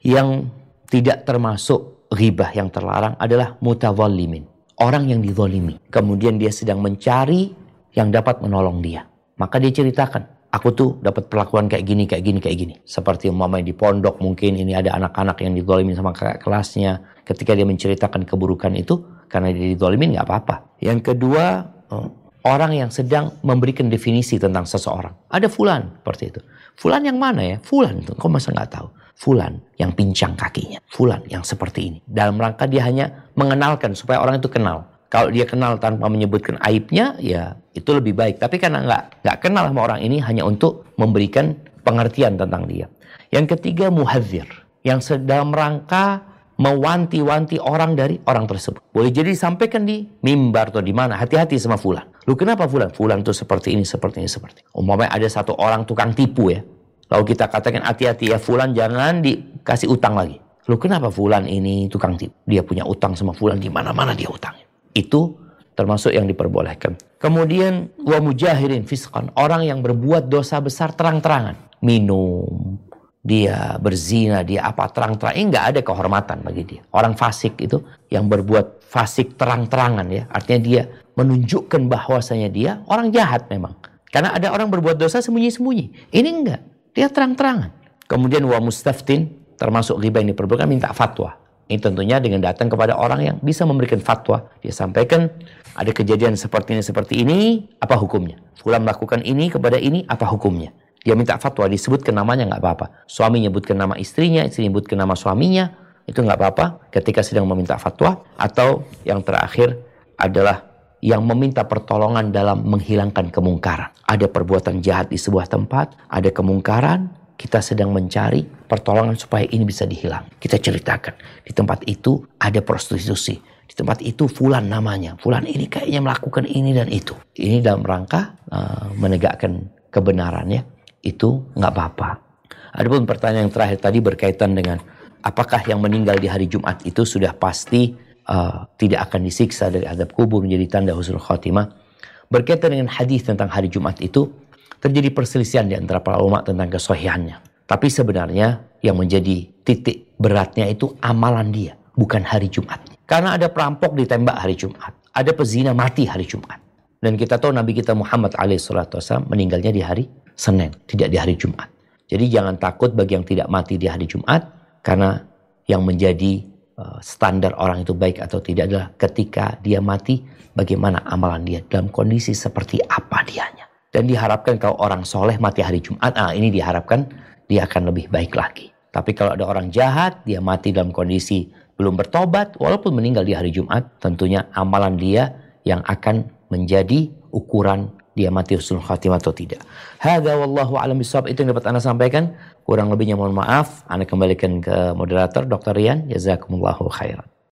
Yang tidak termasuk riba yang terlarang adalah mutawallimin, orang yang dizolimi. Kemudian dia sedang mencari yang dapat menolong dia. Maka dia ceritakan, aku tuh dapat perlakuan kayak gini, kayak gini, kayak gini. Seperti umpamanya di pondok mungkin ini ada anak-anak yang dizolimi sama kakak kelasnya. Ketika dia menceritakan keburukan itu, karena dia dizolimin nggak apa-apa. Yang kedua, eh, orang yang sedang memberikan definisi tentang seseorang. Ada fulan, seperti itu. Fulan yang mana ya? Fulan, itu kok masa nggak tahu? Fulan yang pincang kakinya. Fulan yang seperti ini. Dalam rangka dia hanya mengenalkan supaya orang itu kenal. Kalau dia kenal tanpa menyebutkan aibnya, ya itu lebih baik. Tapi karena nggak nggak kenal sama orang ini hanya untuk memberikan pengertian tentang dia. Yang ketiga muhadzir, yang dalam rangka mewanti-wanti orang dari orang tersebut. Boleh jadi disampaikan di mimbar atau di mana. Hati-hati sama fulan. Lu kenapa fulan? Fulan itu seperti ini, seperti ini, seperti ini. Umpamanya ada satu orang tukang tipu ya. Lalu kita katakan hati-hati ya fulan jangan dikasih utang lagi. Lu kenapa fulan ini tukang tipu? Dia punya utang sama fulan di mana-mana dia utang. Itu termasuk yang diperbolehkan. Kemudian wa mujahirin fisqan, orang yang berbuat dosa besar terang-terangan, minum, dia berzina, dia apa terang-terang, nggak ada kehormatan bagi dia. Orang fasik itu yang berbuat fasik terang-terangan ya, artinya dia menunjukkan bahwasanya dia orang jahat memang. Karena ada orang berbuat dosa sembunyi-sembunyi. Ini enggak, dia terang-terangan. Kemudian wa mustaftin, termasuk riba ini diperbolehkan minta fatwa. Ini tentunya dengan datang kepada orang yang bisa memberikan fatwa. Dia sampaikan ada kejadian seperti ini seperti ini, apa hukumnya? Fulan melakukan ini kepada ini, apa hukumnya? Dia minta fatwa, disebutkan namanya nggak apa-apa. Suami nyebutkan nama istrinya, istri nyebutkan nama suaminya, itu nggak apa-apa ketika sedang meminta fatwa. Atau yang terakhir adalah yang meminta pertolongan dalam menghilangkan kemungkaran. Ada perbuatan jahat di sebuah tempat, ada kemungkaran, kita sedang mencari pertolongan supaya ini bisa dihilang. Kita ceritakan, di tempat itu ada prostitusi. Di tempat itu Fulan namanya. Fulan ini kayaknya melakukan ini dan itu. Ini dalam rangka uh, menegakkan kebenarannya itu nggak apa-apa. Adapun pertanyaan yang terakhir tadi berkaitan dengan apakah yang meninggal di hari Jumat itu sudah pasti uh, tidak akan disiksa dari adab kubur menjadi tanda husnul khotimah. Berkaitan dengan hadis tentang hari Jumat itu terjadi perselisihan di antara para ulama tentang kesohihannya. Tapi sebenarnya yang menjadi titik beratnya itu amalan dia, bukan hari Jumat. Karena ada perampok ditembak hari Jumat, ada pezina mati hari Jumat. Dan kita tahu Nabi kita Muhammad alaihissalam meninggalnya di hari Senin, tidak di hari Jumat. Jadi jangan takut bagi yang tidak mati di hari Jumat karena yang menjadi uh, standar orang itu baik atau tidak adalah ketika dia mati bagaimana amalan dia dalam kondisi seperti apa dianya. Dan diharapkan kalau orang soleh mati hari Jumat, ah ini diharapkan dia akan lebih baik lagi. Tapi kalau ada orang jahat, dia mati dalam kondisi belum bertobat, walaupun meninggal di hari Jumat, tentunya amalan dia yang akan menjadi ukuran dia mati husnul khatimah atau tidak. Hada wallahu alam bisawab itu yang dapat Anda sampaikan. Kurang lebihnya mohon maaf. Anda kembalikan ke moderator Dr. Rian. Jazakumullahu khairan.